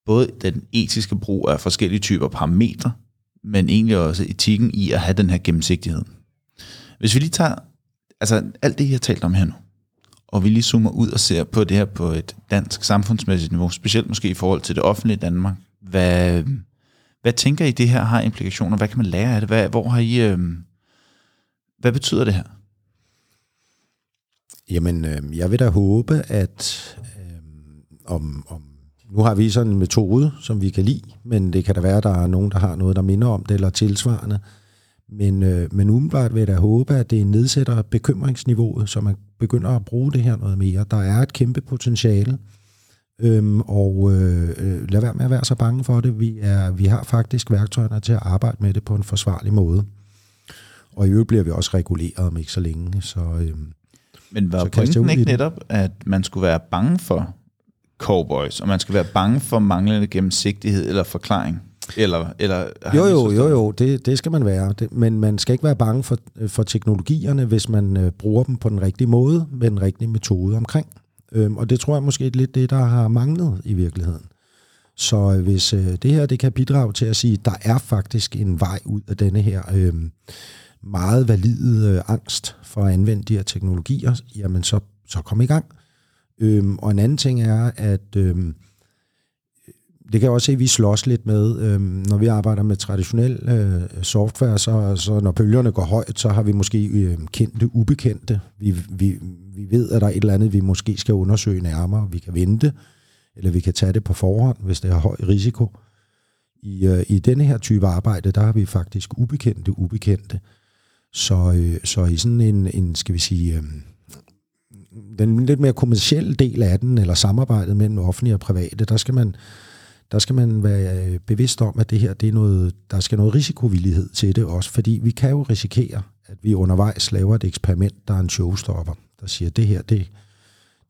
S3: både den etiske brug af forskellige typer parametre, men egentlig også etikken i at have den her gennemsigtighed. Hvis vi lige tager altså alt det, jeg har talt om her nu, og vi lige zoomer ud og ser på det her på et dansk samfundsmæssigt niveau, specielt måske i forhold til det offentlige Danmark, hvad, hvad tænker I, det her har implikationer? Hvad kan man lære af det? Hvad, hvor har I, øh, hvad betyder det her?
S1: Jamen, øh, jeg vil da håbe, at øh, om, om nu har vi sådan en metode, som vi kan lide, men det kan da være, at der er nogen, der har noget, der minder om det, eller tilsvarende. Men, øh, men umiddelbart vil jeg da håbe, at det nedsætter bekymringsniveauet, så man begynder at bruge det her noget mere. Der er et kæmpe potentiale, øhm, og øh, øh lad være med at være så bange for det. Vi, er, vi har faktisk værktøjerne til at arbejde med det på en forsvarlig måde. Og i øvrigt bliver vi også reguleret om ikke så længe. Så, øhm,
S3: Men var så pointen ikke netop, at man skulle være bange for cowboys, og man skal være bange for manglende gennemsigtighed eller forklaring? Eller, eller
S1: jo, jo, jo, jo, det, det skal man være. Det, men man skal ikke være bange for, for teknologierne, hvis man øh, bruger dem på den rigtige måde, med den rigtige metode omkring. Øhm, og det tror jeg måske er lidt det, der har manglet i virkeligheden. Så øh, hvis øh, det her det kan bidrage til at sige, at der er faktisk en vej ud af denne her øh, meget valide øh, angst for at anvende de her teknologier, jamen så, så kom i gang. Øhm, og en anden ting er, at øhm, det kan jeg også se, at vi slås lidt med, øhm, når vi arbejder med traditionel øh, software, så, så når bølgerne går højt, så har vi måske øh, kendte, ubekendte. Vi, vi, vi ved, at der er et eller andet, vi måske skal undersøge nærmere. Vi kan vente, eller vi kan tage det på forhånd, hvis det har høj risiko. I, øh, I denne her type arbejde, der har vi faktisk ubekendte, ubekendte. Så, øh, så i sådan en, en skal vi sige, øh, den lidt mere kommersielle del af den, eller samarbejdet mellem offentlige og private, der skal man, der skal man være øh, bevidst om, at det her, det er noget, der skal noget risikovillighed til det også, fordi vi kan jo risikere, at vi undervejs laver et eksperiment, der er en showstopper, der siger, at det her, det,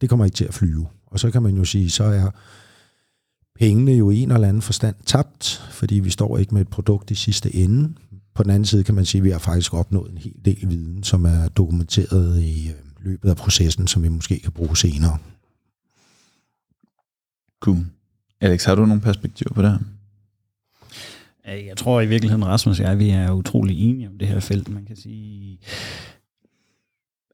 S1: det kommer ikke til at flyve. Og så kan man jo sige, så er pengene jo i en eller anden forstand tabt, fordi vi står ikke med et produkt i sidste ende. På den anden side kan man sige, at vi har faktisk opnået en hel del viden, som er dokumenteret i øh, løbet af processen, som vi måske kan bruge senere.
S3: Cool. Alex, har du nogle perspektiver på det her?
S4: Jeg tror i virkeligheden, Rasmus og jeg, vi er utrolig enige om det her felt. Man kan sige,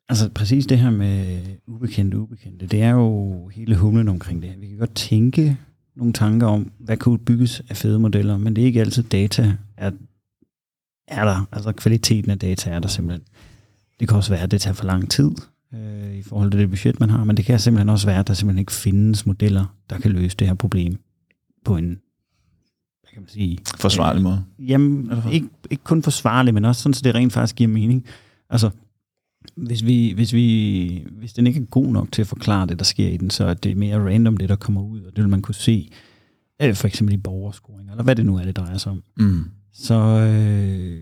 S4: altså præcis det her med ubekendte, ubekendte, det er jo hele humlen omkring det. Vi kan godt tænke nogle tanker om, hvad kunne bygges af fede modeller, men det er ikke altid data er, er der. Altså kvaliteten af data er der simpelthen. Det kan også være, at det tager for lang tid øh, i forhold til det budget, man har, men det kan simpelthen også være, at der simpelthen ikke findes modeller, der kan løse det her problem på en, hvad kan man sige?
S3: Forsvarlig måde.
S4: Jamen, ikke, ikke kun forsvarlig, men også sådan, så det rent faktisk giver mening. Altså, hvis, vi, hvis, vi, hvis den ikke er god nok til at forklare det, der sker i den, så er det mere random, det der kommer ud, og det vil man kunne se, øh, for eksempel i borgerscoring, eller hvad det nu er, det drejer sig om.
S3: Mm.
S4: Så øh,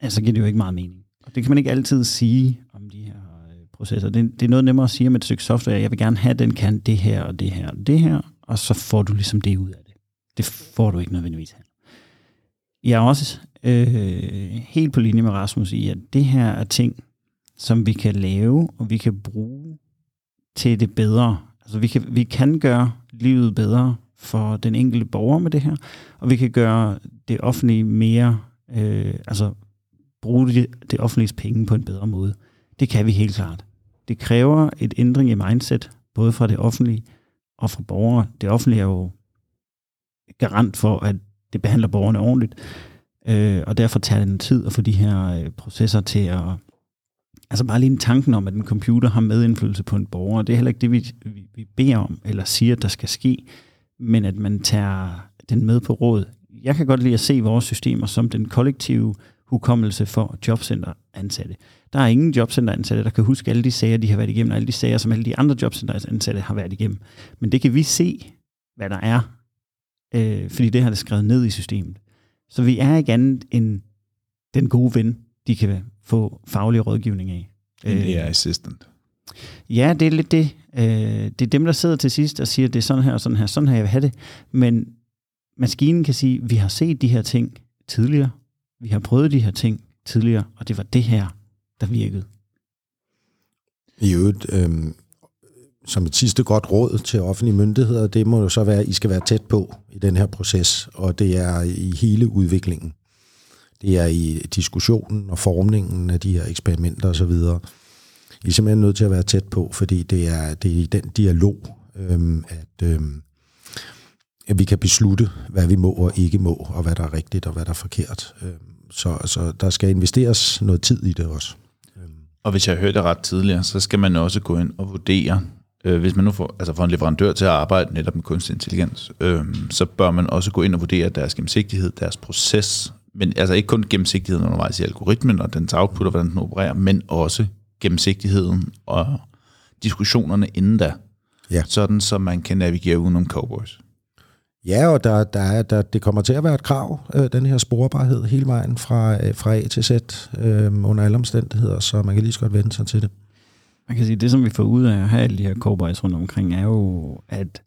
S4: altså giver det jo ikke meget mening. Og det kan man ikke altid sige om de her øh, processer. Det, det er noget nemmere at sige med et stykke software, jeg vil gerne have, den kan det her og det her og det her, og så får du ligesom det ud af det. Det får du ikke nødvendigvis her. Jeg er også øh, helt på linje med Rasmus i, at det her er ting, som vi kan lave, og vi kan bruge til det bedre. Altså vi kan, vi kan gøre livet bedre for den enkelte borger med det her, og vi kan gøre det offentlige mere, øh, altså bruge det, det offentlige penge på en bedre måde. Det kan vi helt klart. Det kræver et ændring i mindset, både fra det offentlige og fra borgere. Det offentlige er jo garant for, at det behandler borgerne ordentligt, øh, og derfor tager det en tid at få de her øh, processer til at Altså bare lige en tanken om, at en computer har medindflydelse på en borger, det er heller ikke det, vi, vi, vi beder om, eller siger, der skal ske, men at man tager den med på råd. Jeg kan godt lide at se vores systemer som den kollektive hukommelse for jobcenteransatte. Der er ingen jobcenteransatte, der kan huske alle de sager, de har været igennem, og alle de sager, som alle de andre jobcenteransatte har været igennem. Men det kan vi se, hvad der er, øh, fordi det har det skrevet ned i systemet. Så vi er ikke andet end den gode ven, de kan få faglig rådgivning af.
S3: En AI-assistant.
S4: Ja, det er lidt det. Øh, det er dem, der sidder til sidst og siger, det er sådan her og sådan her, sådan her jeg vil have det. Men maskinen kan sige, vi har set de her ting tidligere, vi har prøvet de her ting tidligere, og det var det her, der virkede.
S1: I øvrigt, øh, som et sidste godt råd til offentlige myndigheder, det må jo så være, at I skal være tæt på i den her proces, og det er i hele udviklingen. Det er i diskussionen og formningen af de her eksperimenter osv. I er simpelthen nødt til at være tæt på, fordi det er, det er i den dialog, øhm, at, øhm, at vi kan beslutte, hvad vi må og ikke må, og hvad der er rigtigt og hvad der er forkert. Øhm, så, så der skal investeres noget tid i det også.
S3: Og hvis jeg hørte det ret tidligere, så skal man også gå ind og vurdere, øh, hvis man nu får, altså får en leverandør til at arbejde netop med kunstig intelligens, øh, så bør man også gå ind og vurdere deres gennemsigtighed, deres proces, men altså ikke kun gennemsigtigheden undervejs i algoritmen og dens output og hvordan den opererer, men også gennemsigtigheden og diskussionerne inden da.
S1: Ja.
S3: Sådan, så man kan navigere udenom cowboys.
S1: Ja, og der, der er, der, det kommer til at være et krav, øh, den her sporbarhed hele vejen fra, øh, fra A til Z øh, under alle omstændigheder, så man kan lige så godt vende sig til det.
S4: Man kan sige, det som vi får ud af at have alle de her cowboys rundt omkring, er jo, at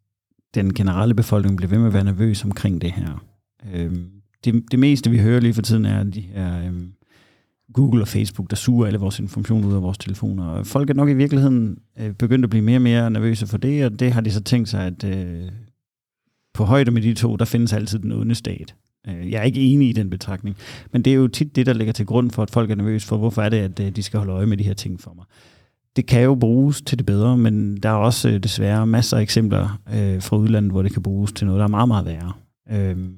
S4: den generelle befolkning bliver ved med at være nervøs omkring det her. Øh, det, det meste, vi hører lige for tiden, er de her øh, Google og Facebook, der suger alle vores information ud af vores telefoner. Folk er nok i virkeligheden øh, begyndt at blive mere og mere nervøse for det, og det har de så tænkt sig, at øh, på højde med de to, der findes altid den onde stat. Øh, jeg er ikke enig i den betragtning, men det er jo tit det, der ligger til grund for, at folk er nervøse for, hvorfor er det, at øh, de skal holde øje med de her ting for mig. Det kan jo bruges til det bedre, men der er også øh, desværre masser af eksempler øh, fra udlandet, hvor det kan bruges til noget, der er meget, meget værre. Øhm,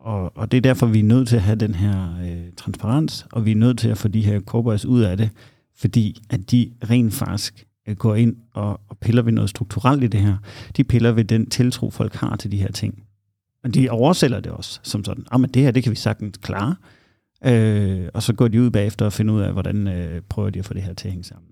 S4: og, og det er derfor, vi er nødt til at have den her øh, transparens, og vi er nødt til at få de her cowboys ud af det, fordi at de rent faktisk Øh, går ind og, og piller ved noget strukturelt i det her. De piller ved den tiltro, folk har til de her ting. Og de oversælger det også som sådan, ah, men det her, det kan vi sagtens klare. Øh, og så går de ud bagefter og finder ud af, hvordan øh, prøver de at få det her til at hænge sammen.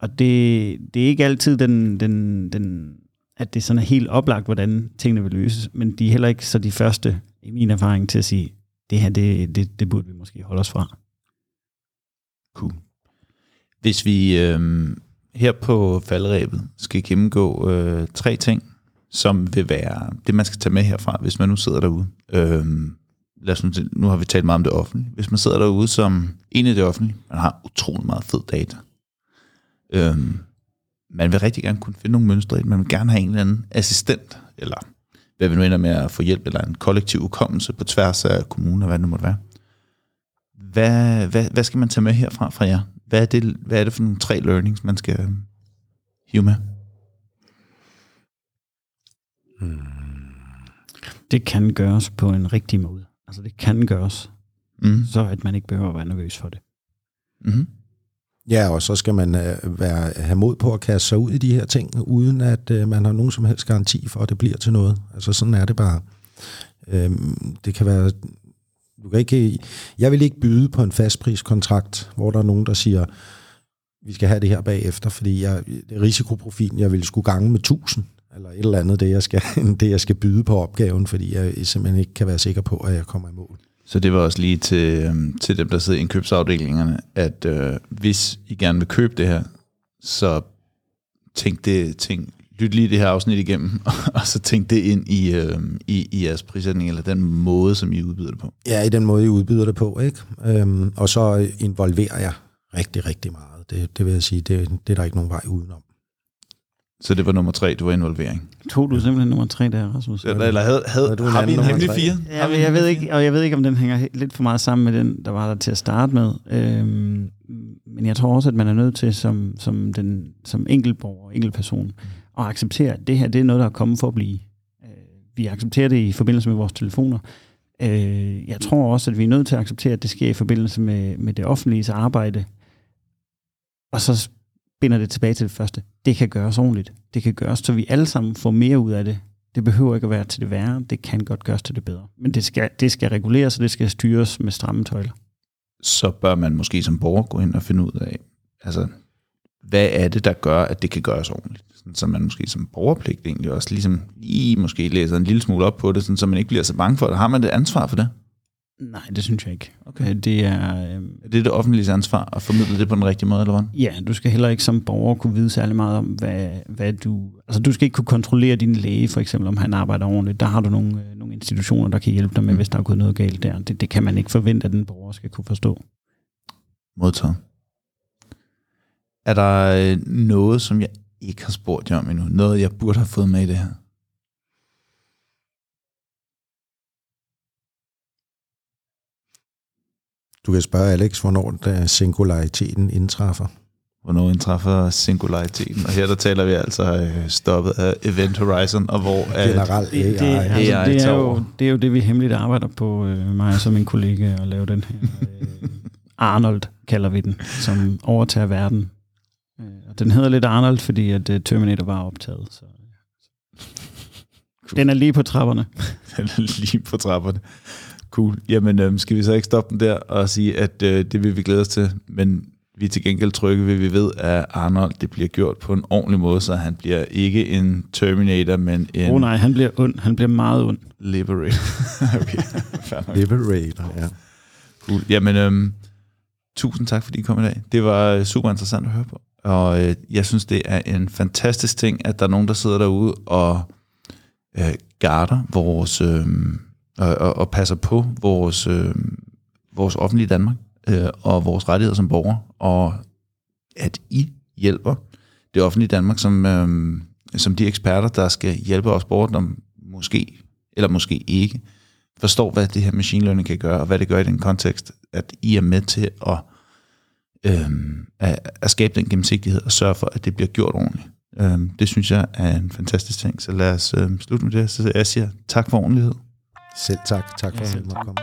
S4: Og det, det er ikke altid den, den, den, at det sådan er helt oplagt, hvordan tingene vil løses, men de er heller ikke så de første, i min erfaring, til at sige, det her, det, det, det burde vi måske holde os fra.
S3: Cool. Hvis vi øh, her på faldrebet skal gennemgå øh, tre ting, som vil være det, man skal tage med herfra, hvis man nu sidder derude. Øh, lad os nu, nu har vi talt meget om det offentlige. Hvis man sidder derude som en i det offentlige, man har utrolig meget fed data. Øh, man vil rigtig gerne kunne finde nogle mønstre i det. Man vil gerne have en eller anden assistent, eller hvad vi nu ender med at få hjælp, eller en kollektiv ukommelse på tværs af kommuner, hvad det nu måtte være. Hvad, hvad, hvad skal man tage med herfra fra jer? Hvad er, det, hvad er det for nogle tre learnings, man skal øh, hive med?
S4: Det kan gøres på en rigtig måde. Altså det kan gøres,
S3: Mm.
S4: så at man ikke behøver at være nervøs for det.
S3: Mm-hmm.
S1: Ja, og så skal man øh, være, have mod på at kaste sig ud i de her ting, uden at øh, man har nogen som helst garanti for, at det bliver til noget. Altså sådan er det bare. Øhm, det kan være... Du kan ikke, øh, jeg vil ikke byde på en fastpriskontrakt, hvor der er nogen, der siger, vi skal have det her bagefter, fordi jeg, det risikoprofilen, jeg vil skulle gange med 1000, eller et eller andet, det jeg, skal, <laughs> det jeg skal byde på opgaven, fordi jeg simpelthen ikke kan være sikker på, at jeg kommer i mål.
S3: Så det var også lige til, øhm, til dem, der sidder i indkøbsafdelingerne, at øh, hvis I gerne vil købe det her, så tænk det, tænk, lyt lige det her afsnit igennem, <laughs> og så tænk det ind i, øh, i, i jeres prissætning, eller den måde, som I udbyder det på.
S1: Ja, i den måde, I udbyder det på, ikke? Øhm, og så involverer jeg rigtig, rigtig meget. Det, det vil jeg sige, det, det er der ikke nogen vej udenom.
S3: Så det var nummer tre, det var involvering.
S4: Tog du simpelthen nummer tre der, Rasmus?
S3: Eller, eller havde, havde,
S1: Havde du en
S3: har vi en hemmelig fire?
S4: Ja, men jeg ved ikke, og jeg ved ikke, om den hænger lidt for meget sammen med den, der var der til at starte med. Øhm, men jeg tror også, at man er nødt til som, som, den, som enkeltborger, enkeltperson, at acceptere, at det her det er noget, der er kommet for at blive. Øh, vi accepterer det i forbindelse med vores telefoner. Øh, jeg tror også, at vi er nødt til at acceptere, at det sker i forbindelse med, med det offentlige arbejde. Og så binder det tilbage til det første. Det kan gøres ordentligt. Det kan gøres, så vi alle sammen får mere ud af det. Det behøver ikke at være til det værre. Det kan godt gøres til det bedre. Men det skal, det skal reguleres, og det skal styres med stramme tøjler.
S3: så bør man måske som borger gå ind og finde ud af, altså, hvad er det, der gør, at det kan gøres ordentligt? Sådan, så man måske som borgerpligt egentlig også ligesom lige måske læser en lille smule op på det, sådan, så man ikke bliver så bange for det. Har man det ansvar for det?
S4: Nej, det synes jeg ikke.
S3: Okay.
S4: Øh, Det er, øh,
S3: Er det det offentlige ansvar at formidle det på den rigtige måde, eller hvad?
S4: ja, du skal heller ikke som borger kunne vide særlig meget om, hvad, hvad du... Altså, du skal ikke kunne kontrollere din læge, for eksempel, om han arbejder ordentligt. Der har du nogle, øh, nogle institutioner, der kan hjælpe dig med,
S3: Mm.
S4: hvis der er gået noget galt der. Det, det kan man ikke forvente, at den borger skal kunne forstå.
S3: Modtaget. Er der øh, noget, som jeg ikke har spurgt jer om endnu? Noget, jeg burde have fået med i det her?
S1: Du kan spørge Alex, hvornår der singulariteten indtræffer.
S3: Hvornår indtræffer singulariteten? Og her der taler vi altså øh, stoppet af Event Horizon, og hvor
S1: Generelt
S4: Det, det,
S1: AI.
S4: altså,
S3: AI
S4: det, er
S3: tager
S4: jo, det er jo det, vi hemmeligt arbejder på, øh, mig og så min kollega, at lave den her øh, Arnold, kalder vi den, som overtager verden. Øh, og den hedder lidt Arnold, fordi at øh, Terminator var optaget. Så. Den er lige på trapperne. <laughs>
S3: Den er lige på trapperne. Cool. Jamen, øhm, skal vi så ikke stoppe den der og sige, at øh, det vil vi glæde os til, men vi er til gengæld trygge ved, at vi ved, at Arnold det bliver gjort på en ordentlig måde, så han bliver ikke en Terminator, men en
S4: oh, nej, han bliver ond. Han bliver meget ond.
S3: Liberator. <laughs> okay.
S1: Liberator, ja.
S3: Cool. Jamen, øhm, tusind tak, fordi I kom i dag. Det var øh, super interessant at høre på. Og øh, jeg synes, det er en fantastisk ting, at der er nogen, der sidder derude og øh, garder vores, øh, og, og, og passer på vores, øh, vores offentlige Danmark øh, og vores rettigheder som borgere, og at I hjælper det offentlige Danmark som, øh, som de eksperter, der skal hjælpe os borgere, der måske eller måske ikke forstår, hvad det her machine learning kan gøre, og hvad det gør i den kontekst, at I er med til at, øhm, at, at skabe den gennemsigtighed og sørge for, at det bliver gjort ordentligt. Øhm, det synes jeg er en fantastisk ting, så lad os øhm, slutte med det. Så jeg siger tak for ordentlighed.
S1: Selv tak. Tak for
S4: Ja,
S1: at du måtte
S4: tak.
S1: komme.